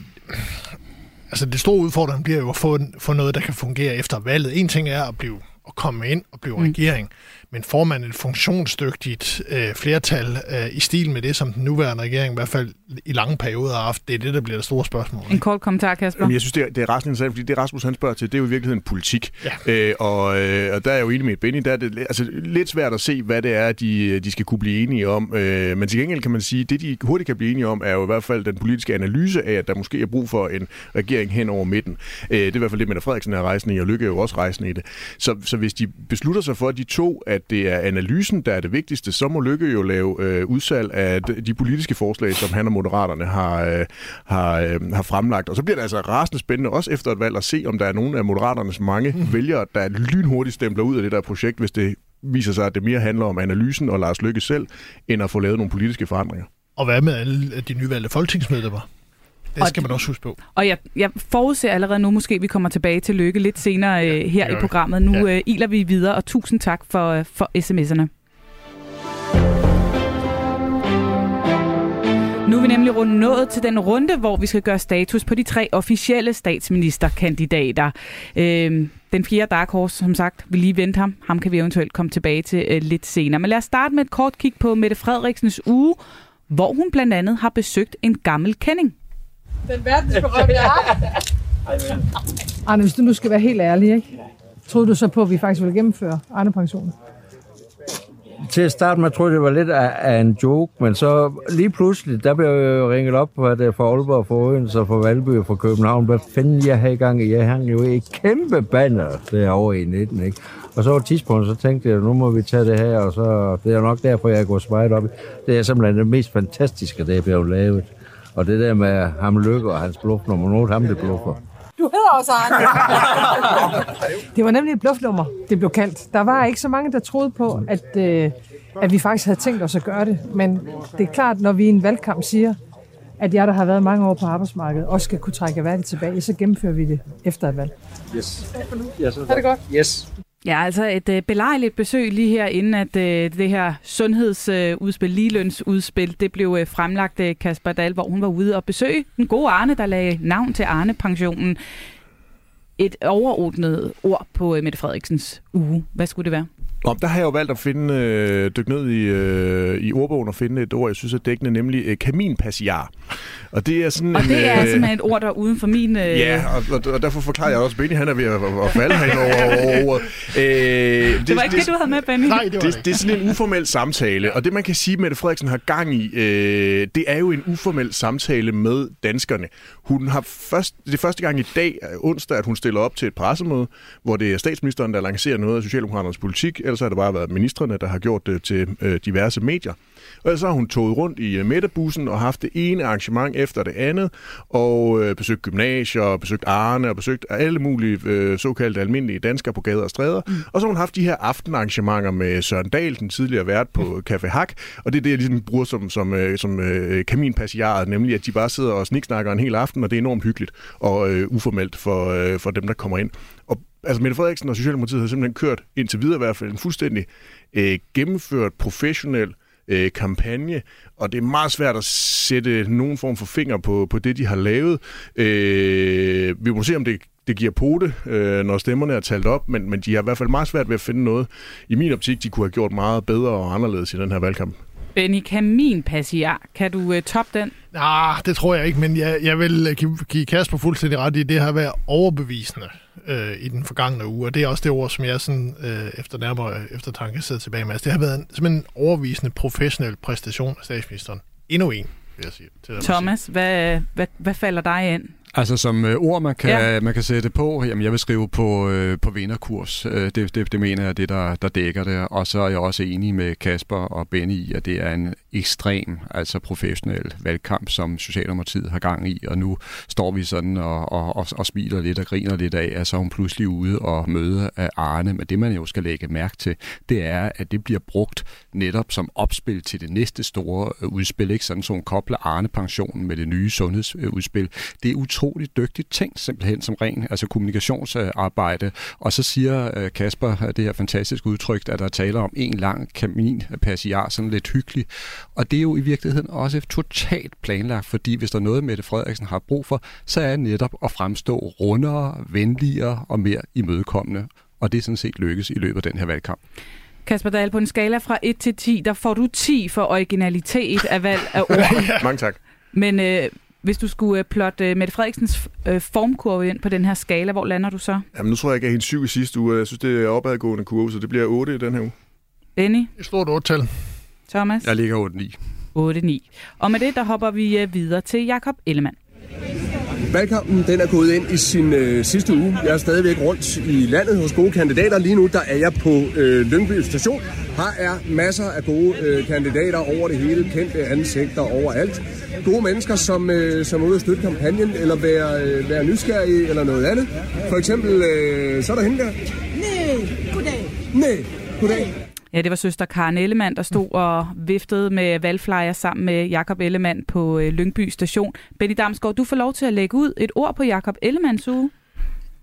altså det store udfordring bliver jo at få, få noget, der kan fungere efter valget. En ting er at blive at komme ind og blive mm. regering, men får man et funktionsdygtigt øh, flertal øh, i stil med det, som den nuværende regering i hvert fald i lange perioder har haft, det er det, der bliver det store spørgsmål. En kort kommentar, Kasper. Jamen, jeg synes, det er, det er rasende interessant, fordi det Rasmus han spørger til, det er jo i virkeligheden politik. Ja. Øh, og, øh, og der er jeg jo enig med Benny, der er det altså, lidt svært at se, hvad det er, de, de skal kunne blive enige om. Øh, men til gengæld kan man sige, det de hurtigt kan blive enige om, er jo i hvert fald den politiske analyse af, at der måske er brug for en regering hen over midten. Øh, det er i hvert fald det, Mette Frederiksen er rejsende i, og Lykke er jo også rejsende i det. Så, så hvis de beslutter sig for, at de to, at det er analysen, der er det vigtigste, så må Lykke jo lave øh, udsalg af de politiske forslag, som han og Moderaterne har, øh, har, øh, har fremlagt. Og så bliver det altså rasende spændende, også efter et valg, at se, om der er nogle af Moderaternes mange mm. vælgere, der lynhurtigt stempler ud af det der projekt, hvis det viser sig, at det mere handler om analysen og Lars Lykke selv, end at få lavet nogle politiske forandringer. Og hvad med alle de nyvalgte folketingsmedlemmer? Det skal man også huske på. Og jeg, jeg forudser allerede nu, måske vi kommer tilbage til Lykke lidt senere øh, her i programmet. Nu ja. øh, iler vi videre, og tusind tak for, øh, for sms'erne. Nu er vi nemlig rundt nået til den runde, hvor vi skal gøre status på de tre officielle statsministerkandidater. Øhm, den fjerde Dark Horse, som sagt, vil lige vente ham. Ham kan vi eventuelt komme tilbage til øh, lidt senere. Men lad os starte med et kort kig på Mette Frederiksens uge, hvor hun blandt andet har besøgt en gammel kending. Den verdensberømte Arne. Arne, hvis du nu skal være helt ærlig, ikke? Troede du så på, at vi faktisk ville gennemføre Arne-pensionen? Til at starte med, troede jeg, det var lidt af, af en joke, men så lige pludselig, der blev jeg jo ringet op på det fra Aalborg, fra Odense og fra Valby og fra København. Hvad fanden jeg har i gang i? Jeg hang jo i kæmpe banner derovre i 19, ikke? Og så var et tidspunkt, så tænkte jeg, nu må vi tage det her, og så, det er nok derfor, jeg går meget op i. Det er simpelthen det mest fantastiske, det er blevet lavet. Og det der med ham lykke og hans bluffnummer, nu er ham, det bluffer. Du hedder også Arne. <laughs> det var nemlig et bluffnummer, det blev kaldt. Der var ikke så mange, der troede på, at, øh, at vi faktisk havde tænkt os at gøre det. Men det er klart, når vi i en valgkamp siger, at jeg, der har været mange år på arbejdsmarkedet, også skal kunne trække værdigt tilbage, så gennemfører vi det efter et valg. Yes. yes er det godt? Yes. Ja, altså et øh, belejligt besøg lige her, inden at øh, det her sundhedsudspil, øh, ligelønsudspil, det blev øh, fremlagt øh, Kasper Dahl, hvor hun var ude og besøge den gode Arne, der lagde navn til Arne-pensionen. Et overordnet ord på øh, Mette Frederiksens uge. Hvad skulle det være? Om, der har jeg jo valgt at finde, øh, dykke ned i, øh, i ordbogen og finde et ord, jeg synes er dækkende, nemlig øh, kaminpassiar. Og det er sådan Og en, det er øh, simpelthen et ord, der er uden for min... Øh... Ja, og, og, og derfor forklarer jeg også, at Benny han er ved at, at falde herinde over, over ordet. Øh, det, Det var ikke det, du havde med, Benny. Nej, det var det, det er sådan en uformel samtale, og det man kan sige, Mette Frederiksen har gang i, øh, det er jo en uformel samtale med danskerne. Hun har først, det er første gang i dag, øh, onsdag, at hun stiller op til et pressemøde, hvor det er statsministeren, der lancerer noget af Socialdemokraternes politik, ellers har det bare været ministerne, der har gjort det til øh, diverse medier. Og ellers har hun toget rundt i øh, midterbussen og haft det ene arrangement efter det andet, og øh, besøgt gymnasier, og besøgt Arne, og besøgt alle mulige øh, såkaldte almindelige danskere på gader og stræder. Mm. Og så har hun haft de her aftenarrangementer med Søren Dahl, den tidligere vært på Café Hak, og det er det, jeg ligesom bruger som, som, øh, som øh, kaminpassiaret, nemlig at de bare sidder og sniksnakker en hel aften, og det er enormt hyggeligt og øh, uformelt for, øh, for dem, der kommer ind. Altså Mette Frederiksen og Socialdemokratiet har simpelthen kørt indtil videre i hvert fald en fuldstændig øh, gennemført professionel øh, kampagne, og det er meget svært at sætte nogen form for finger på, på det, de har lavet. Øh, vi må se, om det, det giver pote, øh, når stemmerne er talt op, men, men de har i hvert fald meget svært ved at finde noget. I min optik, de kunne have gjort meget bedre og anderledes i den her valgkamp. Benny, kamin passiar. Kan du uh, toppe den? Nej, det tror jeg ikke, men jeg, jeg vil øh, give, give Kasper fuldstændig ret i, det har været overbevisende øh, i den forgangne uge, og det er også det ord, som jeg sådan, øh, efter nærmere eftertanke sidder tilbage med. Altså, det har været en, simpelthen en overvisende professionel præstation af statsministeren. Endnu en, vil jeg sige. Til Thomas, hvad, hvad, hvad falder dig ind? Altså som øh, ord, man kan, Ja. man kan sætte på, jamen jeg vil skrive på, øh, på vinderkurs. Øh, det, det, det mener jeg er det, der, der dækker det. Og så er jeg også enig med Kasper og Benny i, at det er en ekstrem, altså professionel valgkamp, som Socialdemokratiet har gang i. Og nu står vi sådan og, og, og, og smiler lidt og griner lidt af, at så er hun pludselig ude og møde af Arne. Men det man jo skal lægge mærke til, det er, at det bliver brugt netop som opspil til det næste store øh, udspil. Ikke? Sådan, så hun kobler Arne-pensionen med det nye sundhedsudspil. Det er utroligt dygtigt tænkt simpelthen som ren altså kommunikationsarbejde. Og så siger øh, Kasper det her fantastiske udtryk, at der taler om en lang kamin passiar, sådan lidt hyggelig. Og det er jo i virkeligheden også totalt planlagt, fordi hvis der er noget, Mette Frederiksen har brug for, så er det netop at fremstå rundere, venligere og mere imødekommende. Og det er sådan set lykkes i løbet af den her valgkamp. Kasper Dahl, på en skala fra 1 til 10, der får du 10 for originalitet af valg af ord. <laughs> Mange tak. Men øh, hvis du skulle øh, plotte øh, Mette Frederiksens øh, formkurve ind på den her skala, hvor lander du så? Jamen, nu tror jeg, jeg gav hende syv i sidste uge. Jeg synes, det er opadgående kurve, så det bliver 8 i den her uge. Benny? Et stort 8-tal. Thomas? Jeg ligger 8-9. 8-9. Og med det, der hopper vi videre til Jakob Ellemann. Valgkampen den er gået ind i sin øh, sidste uge. Jeg er stadigvæk rundt i landet hos gode kandidater. Lige nu der er jeg på øh, Lyngby station. Her er masser af gode øh, kandidater over det hele. Kendte ansigter overalt. Gode mennesker, som, øh, som er ude at støtte kampagnen, eller være, øh, være nysgerrige, eller noget andet. For eksempel, øh, så er der hende der. Nej, goddag. Nej, goddag. Ja, det var søster Karen Ellemann, der stod og viftede med valgflyer sammen med Jakob Ellemann på øh, Lyngby station. Benny Damsgaard, du får lov til at lægge ud et ord på Jakob Ellemanns uge.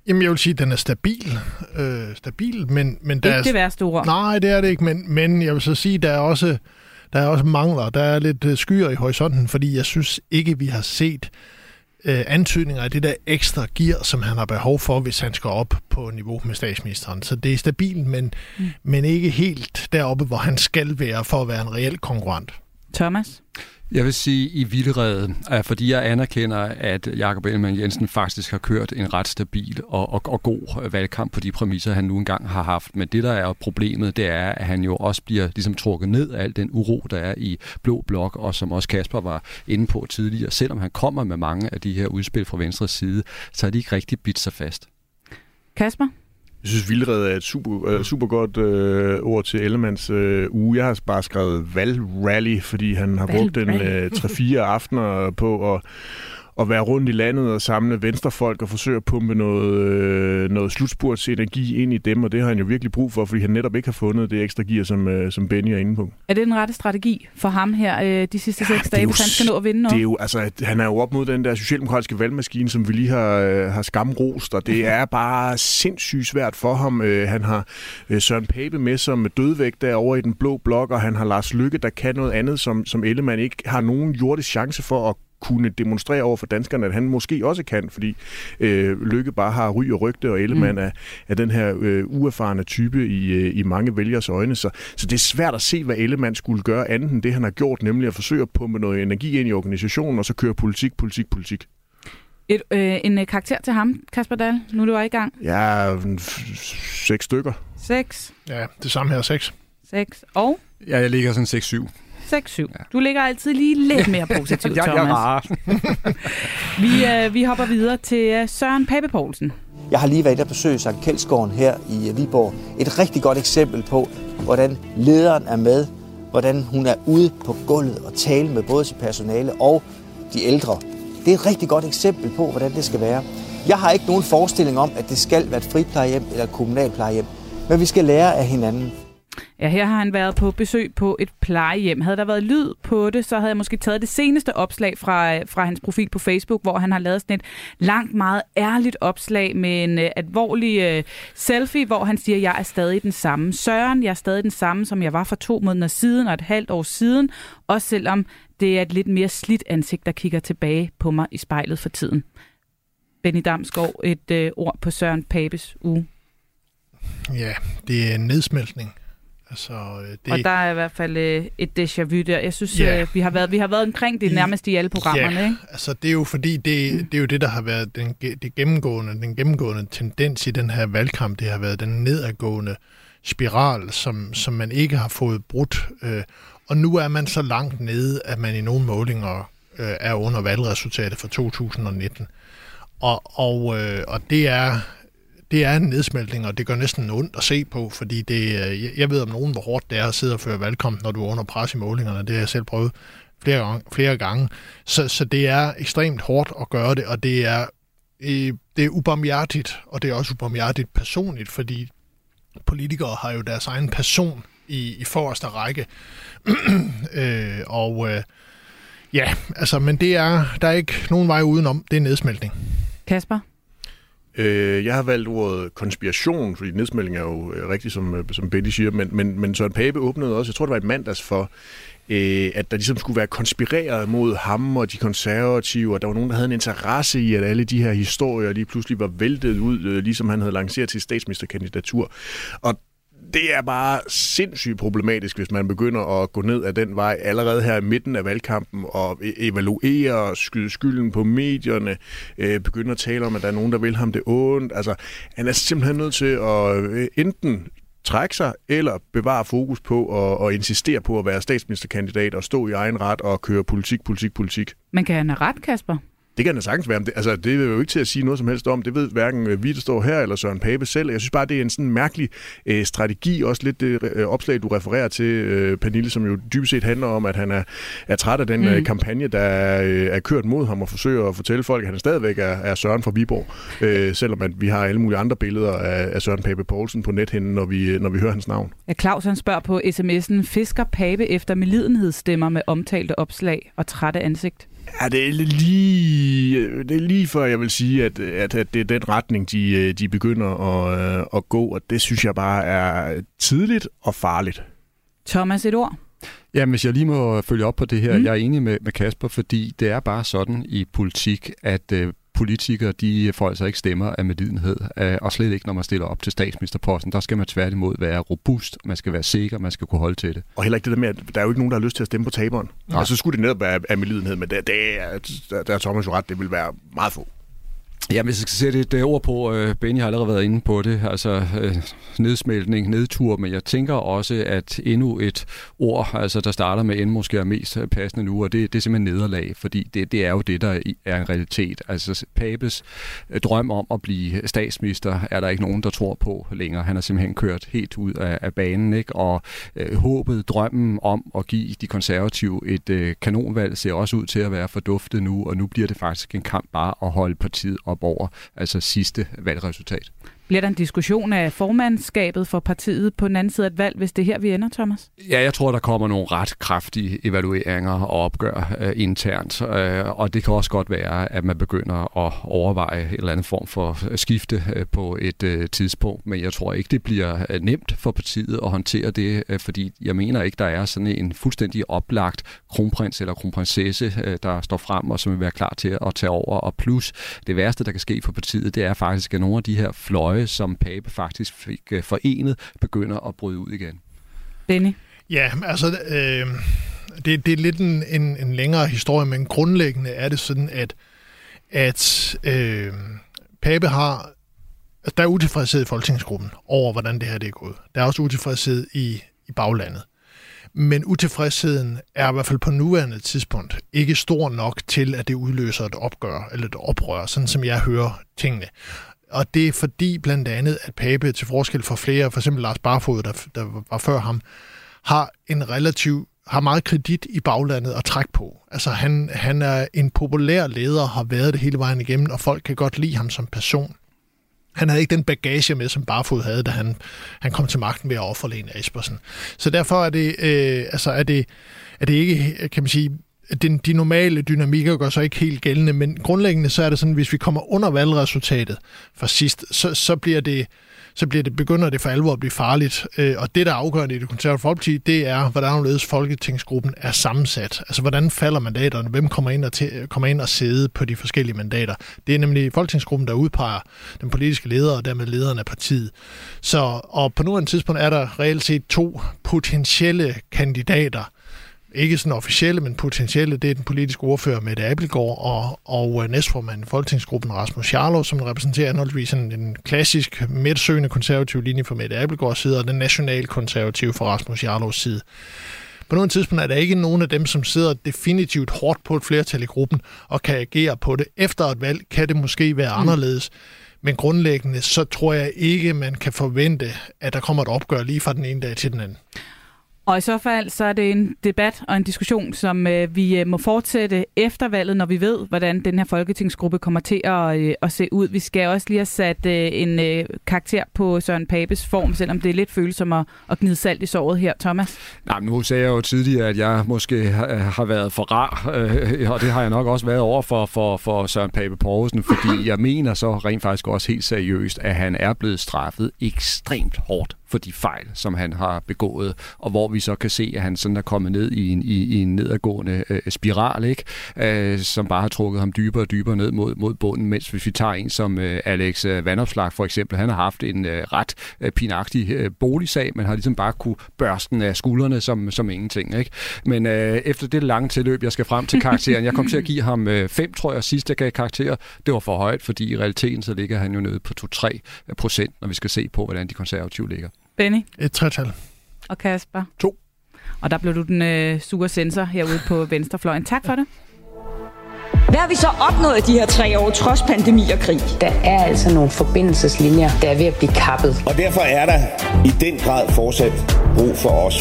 Jamen, jeg vil sige, at den er stabil. Øh, stabil, men... men der Ikke er, det værste ord. Nej, det er det ikke, men, men jeg vil så sige, der er også, der er også mangler. Der er lidt øh, skyer i horisonten, fordi jeg synes ikke, vi har set øh, antydninger af det der ekstra gear, som han har behov for, hvis han skal op på niveau med statsministeren. Så det er stabilt, men, mm. men ikke helt deroppe, hvor han skal være for at være en reel konkurrent. Thomas? Jeg vil sige i vildrede, fordi jeg anerkender, at Jakob Ellemann Jensen faktisk har kørt en ret stabil og, og, og god valgkamp på de præmisser, han nu engang har haft. Men det, der er problemet, det er, at han jo også bliver ligesom trukket ned af al den uro, der er i Blå Blok, og som også Kasper var inde på tidligere. Selvom han kommer med mange af de her udspil fra venstre side, så er de ikke rigtig bidt sig fast. Kasper? Jeg synes, vildred er et super, uh, super godt uh, ord til Ellemanns uh, uge. Jeg har bare skrevet valgrally, fordi han har brugt en uh, 3-4 aftener på at, at være rundt i landet og samle venstrefolk og forsøge at pumpe noget, øh, noget slutspurts energi ind i dem, og det har han jo virkelig brug for, fordi han netop ikke har fundet det ekstra gear, som, øh, som Benny er inde på. Er det den rette strategi for ham her øh, de sidste seks det er dage, hvis han skal nå at vinde noget? Det er jo, altså, han er jo op mod den der socialdemokratiske valgmaskine, som vi lige har, øh, har skamrost, og det <laughs> er bare sindssygt svært for ham. Øh, han har øh, Søren Pape med som dødvægt derovre i den blå blok, og han har Lars Lykke, der kan noget andet, som, som Ellemann ikke har nogen jordisk chance for at kunne demonstrere over for danskerne, at han måske også kan, fordi øh, Lykke bare har ry og rygte, og Ellemann mm. er, er den her øh, uerfarne type i, øh, i mange vælgers øjne. Så, så det er svært at se, hvad Ellemann skulle gøre andet end det, han har gjort, nemlig at forsøge at pumpe noget energi ind i organisationen, og så køre politik, politik, politik. Et, øh, en øh, karakter til ham, Kasper Dahl, nu du er i gang. Ja, f- seks stykker. Seks. Ja, det samme her, seks. Seks. Og? Ja, jeg ligger sådan 6-7. 6-7. Ja. Du ligger altid lige lidt mere positivt, <laughs> jeg, Thomas. Jeg er rar. <laughs> vi, øh, vi hopper videre til øh, Søren Pape Poulsen. Jeg har lige været inde og besøge Sankt Kjeldsgården her i Viborg. Et rigtig godt eksempel på, hvordan lederen er med, hvordan hun er ude på gulvet og tale med både sit personale og de ældre. Det er et rigtig godt eksempel på, hvordan det skal være. Jeg har ikke nogen forestilling om, at det skal være et friplejehjem eller et kommunalplejehjem, men vi skal lære af hinanden. Ja, her har han været på besøg på et plejehjem. Havde der været lyd på det, så havde jeg måske taget det seneste opslag fra, fra hans profil på Facebook, hvor han har lavet sådan et langt, meget ærligt opslag med en uh, alvorlig uh, selfie, hvor han siger, jeg er stadig den samme. Søren, jeg er stadig den samme, som jeg var for to måneder siden og et halvt år siden, også selvom det er et lidt mere slidt ansigt, der kigger tilbage på mig i spejlet for tiden. Benny Damsgaard, et uh, ord på Søren Papes uge. Ja, det er en nedsmeltning. Altså, det... Og der er i hvert fald øh, et déjà vu der. Jeg synes, yeah. øh, vi, har været, vi har været omkring det nærmest i alle programmerne. Ja, ikke? altså det er jo fordi, det, det er jo det, der har været den, det gennemgående, den gennemgående tendens i den her valgkamp. Det har været den nedadgående spiral, som, som man ikke har fået brudt. Øh, og nu er man så langt nede, at man i nogle målinger øh, er under valgresultatet for 2019. Og, og, øh, og det er det er en nedsmeltning, og det gør næsten ondt at se på, fordi det, øh, jeg ved om nogen, hvor hårdt det er at sidde og føre valgkamp, når du er under pres i målingerne. Det har jeg selv prøvet flere gange. Flere gange. Så, så det er ekstremt hårdt at gøre det, og det er, øh, det er ubarmhjertigt, og det er også ubarmhjertigt personligt, fordi politikere har jo deres egen person i, i forreste række. <clears throat> øh, og øh, ja, altså, men det er, der er ikke nogen vej udenom. Det er nedsmeltning. Kasper? Øh, jeg har valgt ordet konspiration, fordi nedsmelding er jo øh, rigtigt, som, øh, som Betty siger, men, men, men Søren Pape åbnede også, jeg tror det var i mandags for, øh, at der ligesom skulle være konspireret mod ham og de konservative, og der var nogen, der havde en interesse i, at alle de her historier lige pludselig var væltet ud, øh, ligesom han havde lanceret til statsministerkandidatur. Og det er bare sindssygt problematisk, hvis man begynder at gå ned ad den vej allerede her i midten af valgkampen og e- evaluere og skyde skylden på medierne, øh, begynde at tale om, at der er nogen, der vil ham det ondt. Altså, han er simpelthen nødt til at øh, enten trække sig, eller bevare fokus på og, og insistere på at være statsministerkandidat og stå i egen ret og køre politik, politik, politik. Men kan han have ret, Kasper? Det kan da sagtens være. Det, altså, det er jo ikke til at sige noget som helst om. Det ved hverken vi, der står her, eller Søren Pape selv. Jeg synes bare, det er en sådan mærkelig øh, strategi. Også lidt det øh, opslag, du refererer til, øh, Pernille, som jo dybest set handler om, at han er, er træt af den øh, mm. kampagne, der øh, er kørt mod ham og forsøger at fortælle folk, at han stadigvæk er, er Søren fra Viborg. Øh, selvom at vi har alle mulige andre billeder af, af Søren Pape Poulsen på nethinden, når vi, når vi hører hans navn. Ja, Claus han spørger på sms'en, fisker Pape efter melidenhedsstemmer med omtalte opslag og trætte ansigt? Ja, det er lige, det er lige før, jeg vil sige, at, at, at det er den retning, de, de begynder at, at gå, og det synes jeg bare er tidligt og farligt. Thomas, et ord? Ja, hvis jeg lige må følge op på det her. Mm. Jeg er enig med, med Kasper, fordi det er bare sådan i politik, at øh, politikere, de får altså ikke stemmer af medlidenhed, øh, og slet ikke, når man stiller op til statsministerposten. Der skal man tværtimod være robust, man skal være sikker, man skal kunne holde til det. Og heller ikke det der med, at der er jo ikke nogen, der har lyst til at stemme på taberen. Ja. Og så skulle det netop være af medlidenhed, men der, der, der, der er Thomas jo ret, det vil være meget få. Ja, hvis jeg skal sætte et øh, ord på, øh, Benny har allerede været inde på det, altså øh, nedsmeltning, nedtur, men jeg tænker også, at endnu et ord, altså der starter med end måske er mest øh, passende nu, og det, det er simpelthen nederlag, fordi det, det er jo det, der er en realitet. Altså Papes øh, drøm om at blive statsminister, er der ikke nogen, der tror på længere. Han har simpelthen kørt helt ud af, af banen, ikke? og øh, håbet, drømmen om at give de konservative et øh, kanonvalg, ser også ud til at være forduftet nu, og nu bliver det faktisk en kamp bare at holde partiet op over altså sidste valgresultat. Bliver der en diskussion af formandskabet for partiet på den anden side af et valg, hvis det er her, vi ender, Thomas? Ja, jeg tror, der kommer nogle ret kraftige evalueringer og opgør øh, internt, øh, og det kan også godt være, at man begynder at overveje en eller anden form for skifte øh, på et øh, tidspunkt, men jeg tror ikke, det bliver øh, nemt for partiet at håndtere det, øh, fordi jeg mener ikke, der er sådan en fuldstændig oplagt kronprins eller kronprinsesse, øh, der står frem og som vil være klar til at tage over, og plus det værste, der kan ske for partiet, det er faktisk, at nogle af de her fløje, som Pape faktisk fik øh, forenet, begynder at bryde ud igen. Benny? Ja, altså, øh, det, det er lidt en, en, en længere historie, men grundlæggende er det sådan, at, at øh, Pape har... Altså, der er utilfredshed i folketingsgruppen over, hvordan det her det er gået. Der er også utilfredshed i, i baglandet. Men utilfredsheden er i hvert fald på nuværende tidspunkt ikke stor nok til, at det udløser et opgør eller et oprør, sådan som jeg hører tingene. Og det er fordi blandt andet, at Pape til forskel fra flere, for eksempel Lars Barfod, der, der var før ham, har en relativ har meget kredit i baglandet at trække på. Altså han, han er en populær leder, har været det hele vejen igennem, og folk kan godt lide ham som person. Han havde ikke den bagage med, som Barfod havde, da han, han kom til magten ved at ofre Lene Espersen. Så derfor er det, øh, altså er det, er det ikke, kan man sige, den, de normale dynamikker går så ikke helt gældende, men grundlæggende så er det sådan, hvis vi kommer under valgresultatet fra sidst, så, så bliver det så bliver det, begynder det for alvor at blive farligt. Øh, og det, der er afgørende i det konservative folkeparti, det er, hvordan folketingsgruppen er sammensat. Altså, hvordan falder mandaterne? Hvem kommer ind og, til, kommer ind og sidde på de forskellige mandater? Det er nemlig folketingsgruppen, der udpeger den politiske leder, og dermed lederen af partiet. Så, og på nuværende tidspunkt er der reelt set to potentielle kandidater, ikke sådan officielle, men potentielle, det er den politiske ordfører Mette Abelgaard og, og øh, næstformand i Folketingsgruppen Rasmus Jarlov, som repræsenterer anholdsvis en, en klassisk midtsøgende konservativ linje for Mette Abelgaards side, og den nationalkonservative for Rasmus Jarlovs side. På nogle tidspunkt er der ikke nogen af dem, som sidder definitivt hårdt på et flertal i gruppen og kan agere på det. Efter et valg kan det måske være mm. anderledes. Men grundlæggende, så tror jeg ikke, man kan forvente, at der kommer et opgør lige fra den ene dag til den anden. Og i så fald så er det en debat og en diskussion, som øh, vi øh, må fortsætte efter valget, når vi ved, hvordan den her folketingsgruppe kommer til at, øh, at se ud. Vi skal også lige have sat øh, en øh, karakter på Søren Papes form, selvom det er lidt følsomt at, at gnide salt i såret her, Thomas. Nej, nu sagde jeg jo tidligere, at jeg måske har, har været for rar, øh, og det har jeg nok også været over for, for, for Søren Pape Poulsen, fordi jeg mener så rent faktisk også helt seriøst, at han er blevet straffet ekstremt hårdt for de fejl, som han har begået, og hvor vi så kan se, at han sådan er kommet ned i en, i, i en nedadgående øh, spiral, ikke? Øh, som bare har trukket ham dybere og dybere ned mod, mod bunden, mens hvis vi tager en som øh, Alex øh, Vandopslag for eksempel, han har haft en øh, ret øh, pinagtig øh, boligsag, men har ligesom bare kunne børsten af skuldrene som, som ingenting, ikke? Men øh, efter det lange tilløb, jeg skal frem til karakteren, jeg kom til at give ham øh, fem, tror jeg, sidst jeg gav karakter, det var for højt, fordi i realiteten så ligger han jo nede på 2-3 procent, når vi skal se på, hvordan de konservative ligger. Benny? Et tretal. Og Kasper? To. Og der blev du den øh, sure sensor herude på venstrefløjen. Tak for det. Hvad har vi så opnået i de her tre år, trods pandemi og krig? Der er altså nogle forbindelseslinjer, der er ved at blive kappet. Og derfor er der i den grad fortsat brug for os.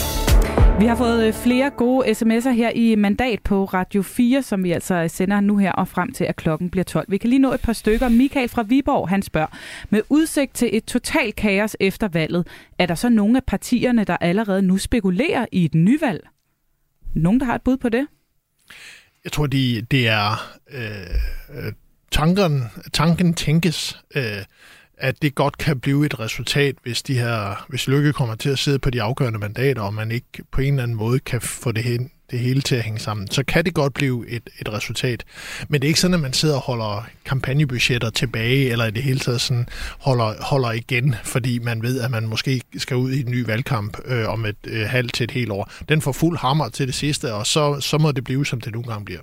Vi har fået øh, flere gode sms'er her i mandat på Radio 4, som vi altså sender nu her og frem til, at klokken bliver 12. Vi kan lige nå et par stykker. Michael fra Viborg, han spørger, med udsigt til et totalt kaos efter valget, er der så nogle af partierne, der allerede nu spekulerer i et nyvalg? Nogen, der har et bud på det? Jeg tror, de, det er øh, øh tanken, tanken tænkes. Øh, at det godt kan blive et resultat, hvis de her, hvis Lykke kommer til at sidde på de afgørende mandater, og man ikke på en eller anden måde kan få det, hen, det hele til at hænge sammen, så kan det godt blive et, et resultat. Men det er ikke sådan, at man sidder og holder kampagnebudgetter tilbage, eller i det hele taget sådan holder, holder igen, fordi man ved, at man måske skal ud i en ny valgkamp øh, om et øh, halvt til et helt år. Den får fuld hammer til det sidste, og så, så må det blive, som det nogle gange bliver.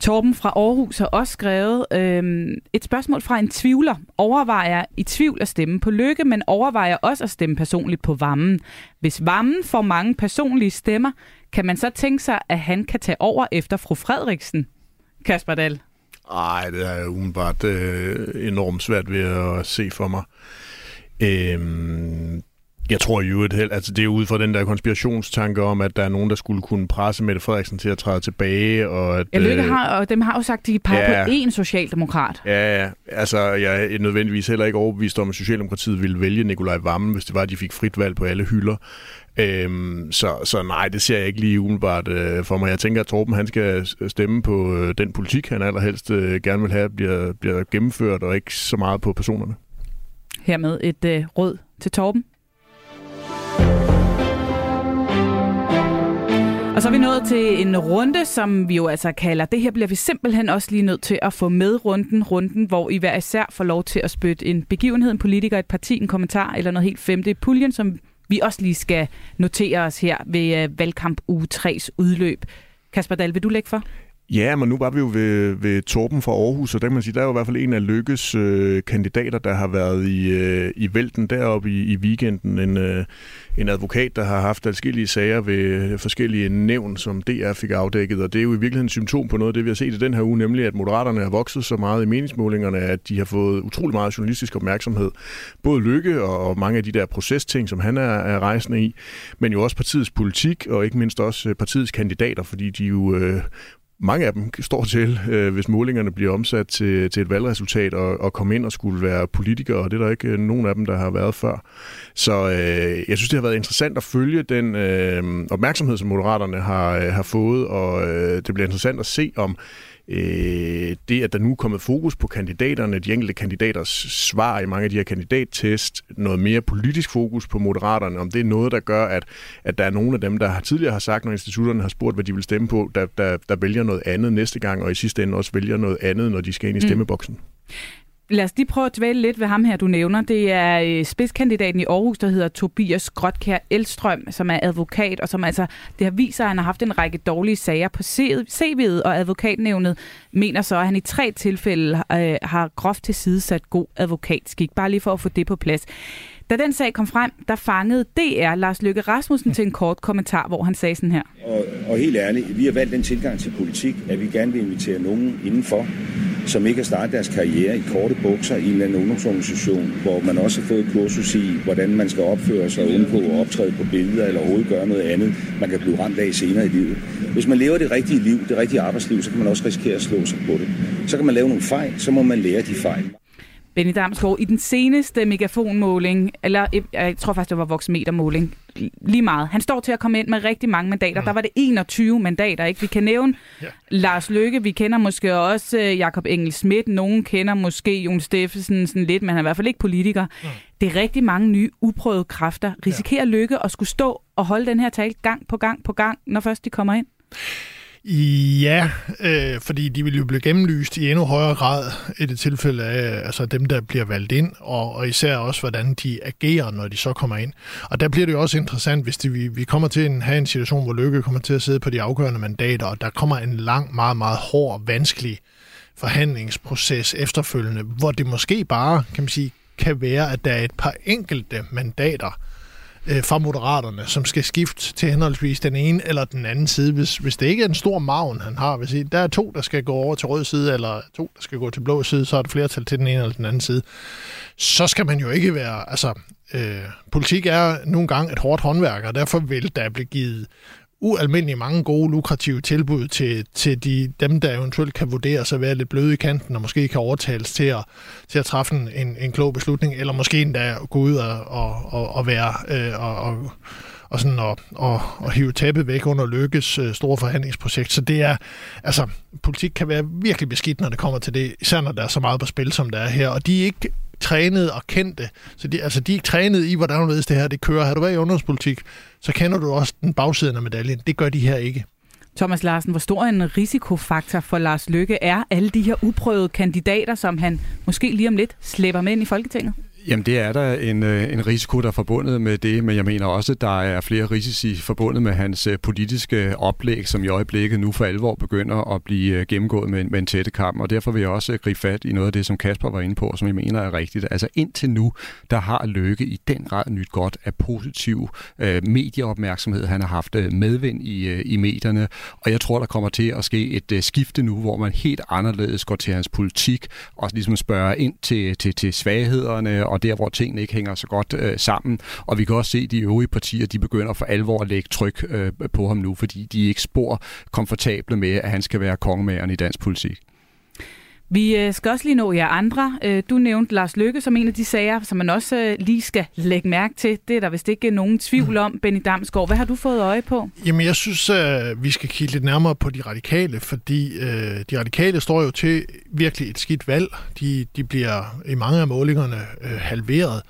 Torben fra Aarhus har også skrevet øhm, et spørgsmål fra en tvivler. Overvejer i tvivl at stemme på Lykke, men overvejer også at stemme personligt på Vammen. Hvis Vammen får mange personlige stemmer, kan man så tænke sig, at han kan tage over efter fru Frederiksen? Kasper Dahl. Nej, det er umiddelbart øh, enormt svært ved at se for mig. Øhm, jeg tror jo, at altså, det er ud fra den der konspirationstanke om, at der er nogen, der skulle kunne presse Mette Frederiksen til at træde tilbage. Og at, Ja, Lykke øh, har, og dem har jo sagt, at de peger Ja. på én socialdemokrat. Ja, ja. altså jeg er nødvendigvis heller ikke overbevist om, at Socialdemokratiet ville vælge Nikolaj Vammen, hvis det var, at de fik frit valg på alle hylder. Øhm, så, så nej, det ser jeg ikke lige umiddelbart øh, for mig. Jeg tænker, at Torben han skal stemme på øh, den politik, han allerhelst øh, gerne vil have, bliver, bliver gennemført, og ikke så meget på personerne. Hermed et øh, råd til Torben. Og så er vi nået til en runde, som vi jo altså kalder, det her bliver vi simpelthen også lige nødt til at få med runden, runden, hvor I hver især får lov til at spytte en begivenhed, en politiker, et parti, en kommentar eller noget helt femte i puljen, som vi også lige skal notere os her ved øh, valgkamp uge 3's udløb. Kasper Dahl, vil du lægge for? Ja, men nu var vi jo ved, ved Torben fra Aarhus, og der kan man sige, der er jo i hvert fald en af Lykkes øh, kandidater, der har været i, øh, i vælten deroppe i, i weekenden. En, øh, en advokat, der har haft adskillige sager ved forskellige nævn, som DR fik afdækket, og det er jo i virkeligheden et symptom på noget af det, vi har set i den her uge, nemlig at moderaterne har vokset så meget i meningsmålingerne, at de har fået utrolig meget journalistisk opmærksomhed. Både Lykke og, og mange af de der procesting, som han er, er rejsende i, men jo også partiets politik, og ikke mindst også øh, partiets kandidater, fordi de jo øh, mange af dem står til, øh, hvis målingerne bliver omsat til, til et valgresultat, og, og komme ind og skulle være politikere, og det er der ikke øh, nogen af dem, der har været før. Så øh, jeg synes, det har været interessant at følge den øh, opmærksomhed, som Moderaterne har, øh, har fået, og øh, det bliver interessant at se, om øh, det, at der nu er kommet fokus på kandidaterne, de enkelte kandidaters svar i mange af de her kandidattest, noget mere politisk fokus på moderaterne, om det er noget, der gør, at, at der er nogle af dem, der har tidligere har sagt, når institutterne har spurgt, hvad de vil stemme på, der, der, der vælger noget andet næste gang, og i sidste ende også vælger noget andet, når de skal ind i Mm. Lad os lige prøve at dvæle lidt ved ham her, du nævner. Det er øh, spidskandidaten i Aarhus, der hedder Tobias Grotkær Elstrøm, som er advokat, og som altså, det har vist sig, at han har haft en række dårlige sager på CV'et, og advokatnævnet mener så, at han i tre tilfælde øh, har groft tilsidesat god advokatskik. Bare lige for at få det på plads. Da den sag kom frem, der fangede DR Lars Løkke Rasmussen til en kort kommentar, hvor han sagde sådan her. Og, og helt ærligt, vi har valgt den tilgang til politik, at vi gerne vil invitere nogen indenfor, som ikke har startet deres karriere i korte bukser i en eller anden ungdomsorganisation, hvor man også har fået et kursus i, hvordan man skal opføre sig og undgå at optræde på billeder eller overhovedet gøre noget andet, man kan blive ramt af senere i livet. Hvis man lever det rigtige liv, det rigtige arbejdsliv, så kan man også risikere at slå sig på det. Så kan man lave nogle fejl, så må man lære de fejl. Benny Damsgaard, i den seneste megafonmåling, eller jeg- jeg tror faktisk, det var voksmetermåling, lige meget. Han står til at komme ind med rigtig mange mandater. Der var det 21 mandater, ikke? Vi kan nævne ja. Lars Løkke, vi kender måske også øh, Jakob Engel Schmidt, nogen kender måske Jon Steffensen sådan lidt, men han er i hvert fald ikke politiker. Mm. Det er rigtig mange nye uprøvede kræfter. Risikerer Løkke at skulle stå og holde den her tale gang på gang på gang, når først de kommer ind? Ja, øh, fordi de vil jo blive gennemlyst i endnu højere grad i det tilfælde af altså dem, der bliver valgt ind, og, og især også, hvordan de agerer, når de så kommer ind. Og der bliver det jo også interessant, hvis de, vi, vi kommer til at have en situation, hvor Løkke kommer til at sidde på de afgørende mandater, og der kommer en lang, meget, meget hård, vanskelig forhandlingsproces efterfølgende, hvor det måske bare, kan man sige, kan være, at der er et par enkelte mandater, øh, fra Moderaterne, som skal skifte til henholdsvis den ene eller den anden side. Hvis, hvis det ikke er en stor maven, han har, hvis der er to, der skal gå over til rød side, eller to, der skal gå til blå side, så er der flertal til den ene eller den anden side. Så skal man jo ikke være... Altså, øh, politik er nogle gange et hårdt håndværk, og derfor vil der blive givet ualmindelig mange gode, lukrative tilbud til, til de, dem, der eventuelt kan vurdere sig at være lidt bløde i kanten, og måske kan overtales til at, til at træffe en, en, en klog beslutning, eller måske endda gå ud og, og, og, og være øh, og, og, og sådan og, og, og hive tæppet væk under Lykkes øh, store forhandlingsprojekt. Så det er, altså, politik kan være virkelig beskidt, når det kommer til det, især når der er så meget på spil, som der er her. Og de er ikke trænet og kendte. Så de, altså, de er ikke trænet i, hvordan det her det kører. Har du været i ungdomspolitik, så kender du også den bagsiden af medaljen. Det gør de her ikke. Thomas Larsen, hvor stor en risikofaktor for Lars Lykke er alle de her uprøvede kandidater, som han måske lige om lidt slæber med ind i Folketinget? Jamen det er der en, øh, en risiko, der er forbundet med det, men jeg mener også, at der er flere risici forbundet med hans øh, politiske oplæg, som i øjeblikket nu for alvor begynder at blive øh, gennemgået med, med en tætte kamp, og derfor vil jeg også gribe fat i noget af det, som Kasper var inde på, som jeg mener er rigtigt. Altså indtil nu, der har Løkke i den grad nyt godt af positiv øh, medieopmærksomhed. Han har haft medvind i, øh, i medierne, og jeg tror, der kommer til at ske et øh, skifte nu, hvor man helt anderledes går til hans politik, og ligesom spørger ind til, til, til svaghederne, og og der, hvor tingene ikke hænger så godt øh, sammen. Og vi kan også se, at de øvrige partier, de begynder for alvor at lægge tryk øh, på ham nu, fordi de er ikke spor komfortable med, at han skal være kongemageren i dansk politik. Vi øh, skal også lige nå jer andre. Øh, du nævnte Lars Lykke som en af de sager, som man også øh, lige skal lægge mærke til. Det er der vist ikke nogen tvivl om, Benny Damsgaard. Hvad har du fået øje på? Jamen, jeg synes, at vi skal kigge lidt nærmere på de radikale, fordi øh, de radikale står jo til virkelig et skidt valg. De, de bliver i mange af målingerne øh, halveret,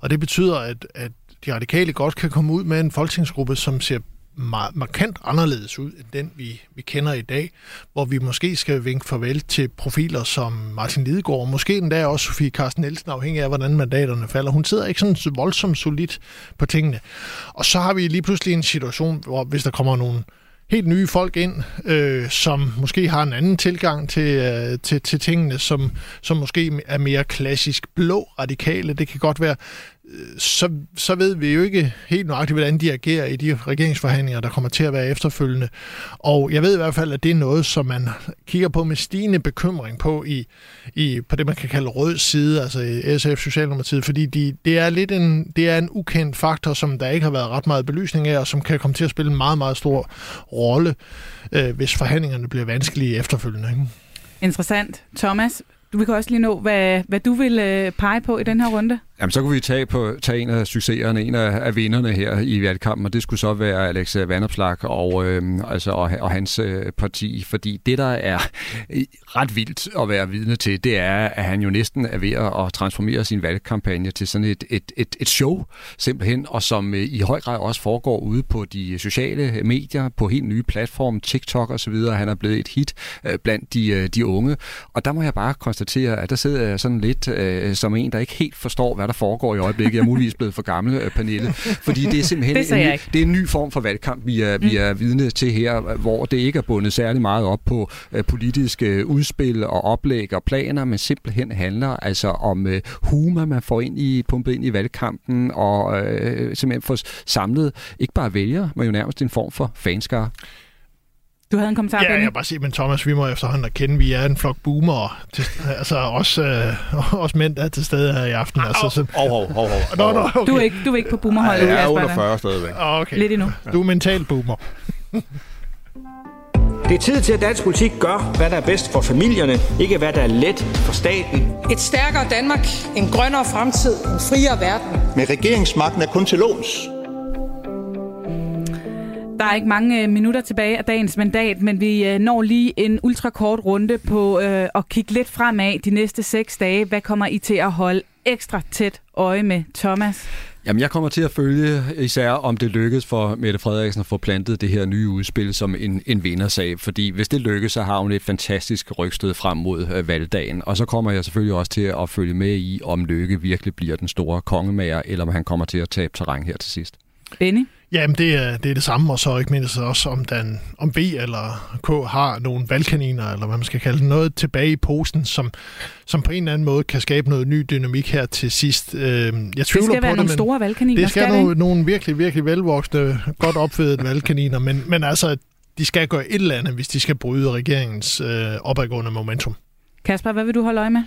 og det betyder, at, at de radikale godt kan komme ud med en folketingsgruppe, som ser meget markant anderledes ud end den, vi, vi kender i dag, hvor vi måske skal vinke farvel til profiler som Martin Lidegaard, og måske endda også Sofie Carsten Nielsen, afhængig af, hvordan mandaterne falder. Hun sidder ikke sådan voldsomt solidt på tingene. Og så har vi lige pludselig en situation, hvor hvis der kommer nogle helt nye folk ind, øh, som måske har en anden tilgang til, øh, til, til tingene, som, som måske er mere klassisk blå radikale. Det kan godt være så, så ved vi jo ikke helt nøjagtigt, hvordan de agerer i de regeringsforhandlinger, der kommer til at være efterfølgende. Og jeg ved i hvert fald, at det er noget, som man kigger på med stigende bekymring på i, i på det, man kan kalde rød side, altså i SF Socialdemokratiet, fordi de, det er lidt en, det er en ukendt faktor, som der ikke har været ret meget belysning af, og som kan komme til at spille en meget, meget stor rolle, øh, hvis forhandlingerne bliver vanskelige efterfølgende. Ikke? Interessant. Thomas, du kan også lige nå, hvad, hvad du vil øh, pege på i den her runde. Jamen, så kunne vi tage, på, tage en af succeserne, en af, af vinderne her i valgkampen, og det skulle så være Alex øh, Vanderplak og, øh, altså, og, og hans øh, parti, fordi det, der er øh, ret vildt at være vidne til, det er, at han jo næsten er ved at transformere sin valgkampagne til sådan et, et, et, et show, simpelthen, og som øh, i høj grad også foregår ude på de sociale medier, på helt nye platforme, TikTok og så videre. Han er blevet et hit øh, blandt de, øh, de unge, og der må jeg bare konstatere, at der sidder jeg sådan lidt øh, som en, der ikke helt forstår, hvad der foregår i øjeblikket. Jeg er muligvis blevet for gammel, øh, Pernille, fordi det er simpelthen det en, ny, det er en ny form for valgkamp, vi er, mm. vi er vidne til her, hvor det ikke er bundet særlig meget op på øh, politiske udspil og oplæg og planer, men simpelthen handler altså om øh, humor, man får ind i, pumpet ind i valgkampen, og øh, simpelthen får samlet ikke bare vælgere, men jo nærmest en form for fanskare. Du havde en kommentar, Ja, jeg vil bare sige, men Thomas, vi må efterhånden erkende, at vi er en flok boomer. Til, altså også, øh, også mænd, der er til stede her i aften. Altså, så... Hov, hov, hov, hov. Nå, nå, okay. Du er ikke, du er ikke på boomerholdet. Jeg er under eller? 40 stadigvæk. Okay. Lidt endnu. Du er mental boomer. <laughs> Det er tid til, at dansk politik gør, hvad der er bedst for familierne, ikke hvad der er let for staten. Et stærkere Danmark, en grønnere fremtid, en friere verden. Men regeringsmagten er kun til låns. Der er ikke mange øh, minutter tilbage af dagens mandat, men vi øh, når lige en ultrakort runde på øh, at kigge lidt fremad de næste seks dage. Hvad kommer I til at holde ekstra tæt øje med, Thomas? Jamen, jeg kommer til at følge især, om det lykkes for Mette Frederiksen at få plantet det her nye udspil som en, en vindersag. Fordi hvis det lykkes, så har hun et fantastisk rygstød frem mod øh, valgdagen. Og så kommer jeg selvfølgelig også til at følge med i, om Lykke virkelig bliver den store kongemager, eller om han kommer til at tabe terræn her til sidst. Benny? Jamen, det er, det er det samme, og så ikke mindst også, om, den, om B eller K har nogle valgkaniner, eller hvad man skal kalde det, noget tilbage i posen, som, som på en eller anden måde kan skabe noget ny dynamik her til sidst. Øh, jeg tvivler det skal på være det, nogle men store valgkaniner, Det skal, skal nogle, nogle virkelig, virkelig velvoksne, godt opfedede valgkaniner, men, men altså, de skal gøre et eller andet, hvis de skal bryde regeringens øh, opadgående momentum. Kasper, hvad vil du holde øje med?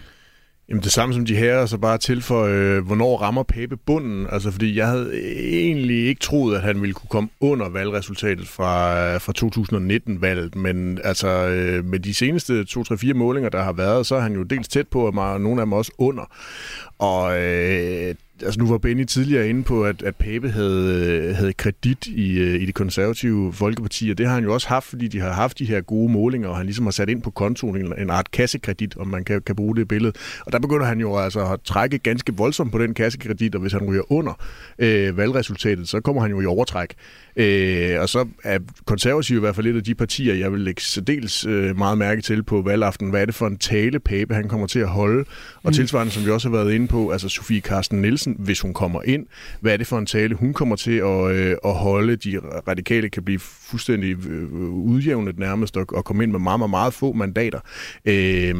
Jamen det samme som de her, så bare til for, øh, hvornår rammer Pape bunden? Altså fordi jeg havde egentlig ikke troet, at han ville kunne komme under valgresultatet fra, øh, fra 2019-valget, men altså øh, med de seneste 2-3-4 målinger, der har været, så er han jo dels tæt på, og nogle af dem også under. Og øh, altså nu var Benny tidligere inde på, at, at Pape havde, havde kredit i, øh, i det konservative Folkeparti, og det har han jo også haft, fordi de har haft de her gode målinger, og han ligesom har sat ind på kontoen en, en art kassekredit, om man kan, kan bruge det i billedet. Og der begynder han jo altså at trække ganske voldsomt på den kassekredit, og hvis han ryger under øh, valgresultatet, så kommer han jo i overtræk. Øh, og så er konservative i hvert fald et af de partier, jeg vil lægge særdeles øh, meget mærke til på valgaften. Hvad er det for en tale, Pape han kommer til at holde? Og Mm. tilsvarende, som vi også har været inde på, altså Sofie Carsten Nielsen, hvis hun kommer ind, hvad er det for en tale, hun kommer til at, øh, at holde? De radikale kan blive fuldstændig øh, udjævnet nærmest og, og komme ind med meget, meget, meget få mandater. Øh,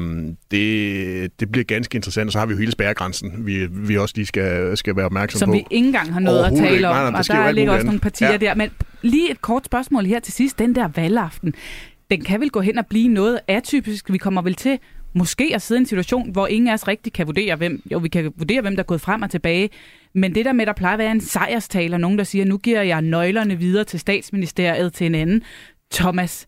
det, det bliver ganske interessant, og så har vi jo hele spærregrænsen, vi, vi også lige skal, skal være opmærksom Som på. vi ikke engang har noget at tale ikke. om. Nej, nej, der og der alt ligger også nogle partier Ja. der. Men lige et kort spørgsmål her til sidst. Den der valgaften, den kan vel gå hen og blive noget atypisk. Vi kommer vel til måske at sidde i en situation, hvor ingen af os rigtig kan vurdere, hvem, jo, vi kan vurdere, hvem der er gået frem og tilbage, men det der med, der plejer at være en sejrstaler, nogen der siger, nu giver jeg nøglerne videre til statsministeriet til en anden. Thomas,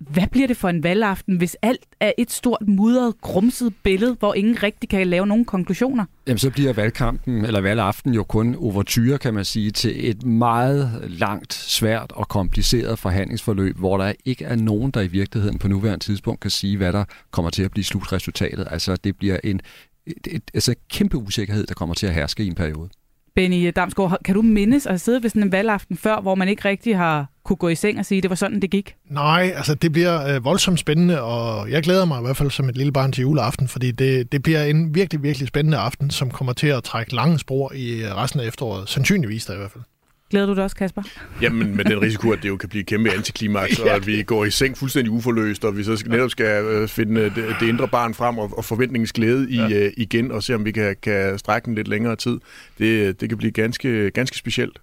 hvad bliver det for en valgaften, hvis alt er et stort, mudret, grumset billede, hvor ingen rigtig kan lave nogen konklusioner? Jamen, så bliver valgkampen, eller valgaften jo kun overtyre, kan man sige, til et meget langt, svært og kompliceret forhandlingsforløb, hvor der ikke er nogen, der i virkeligheden på nuværende tidspunkt kan sige, hvad der kommer til at blive slutresultatet. Altså, det bliver en et, et, altså, kæmpe usikkerhed, der kommer til at herske i en periode. Benny Damsgaard, kan du mindes at sidde ved sådan en valgaften før, hvor man ikke rigtig har kunne gå i seng og sige, at det var sådan, det gik? Nej, altså det bliver øh, voldsomt spændende, og jeg glæder mig i hvert fald som et lille barn til juleaften, fordi det, det bliver en virkelig, virkelig spændende aften, som kommer til at trække lange spor i øh, resten af efteråret. Sandsynligvis der i hvert fald. Glæder du dig også, Kasper? Jamen, med den risiko, at det jo kan blive kæmpe antiklimaks, <laughs> og at vi går i seng fuldstændig uforløst, og vi så netop skal øh, finde det, det indre barn frem og, og forventningens glæde i, ja. uh, igen, og se om vi kan, kan strække den lidt længere tid. Det, det kan blive ganske, ganske specielt.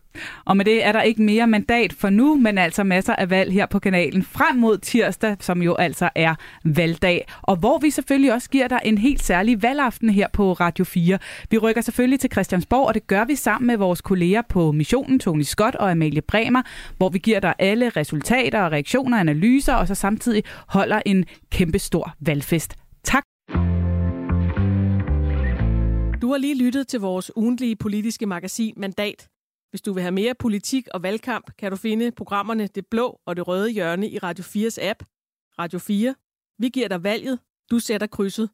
Og med det er der ikke mere mandat for nu, men altså masser af valg her på kanalen frem mod tirsdag, som jo altså er valgdag. Og hvor vi selvfølgelig også giver dig en helt særlig valgaften her på Radio 4. Vi rykker selvfølgelig til Christiansborg, og det gør vi sammen med vores kolleger på missionen, Tony Scott og Amalie Bremer, hvor vi giver dig alle resultater og reaktioner og analyser, og så samtidig holder en kæmpe stor valgfest. Tak. Du har lige lyttet til vores ugentlige politiske magasin Mandat. Hvis du vil have mere politik og valgkamp, kan du finde programmerne Det Blå og Det Røde Hjørne i Radio 4's app. Radio 4. Vi giver dig valget. Du sætter krydset.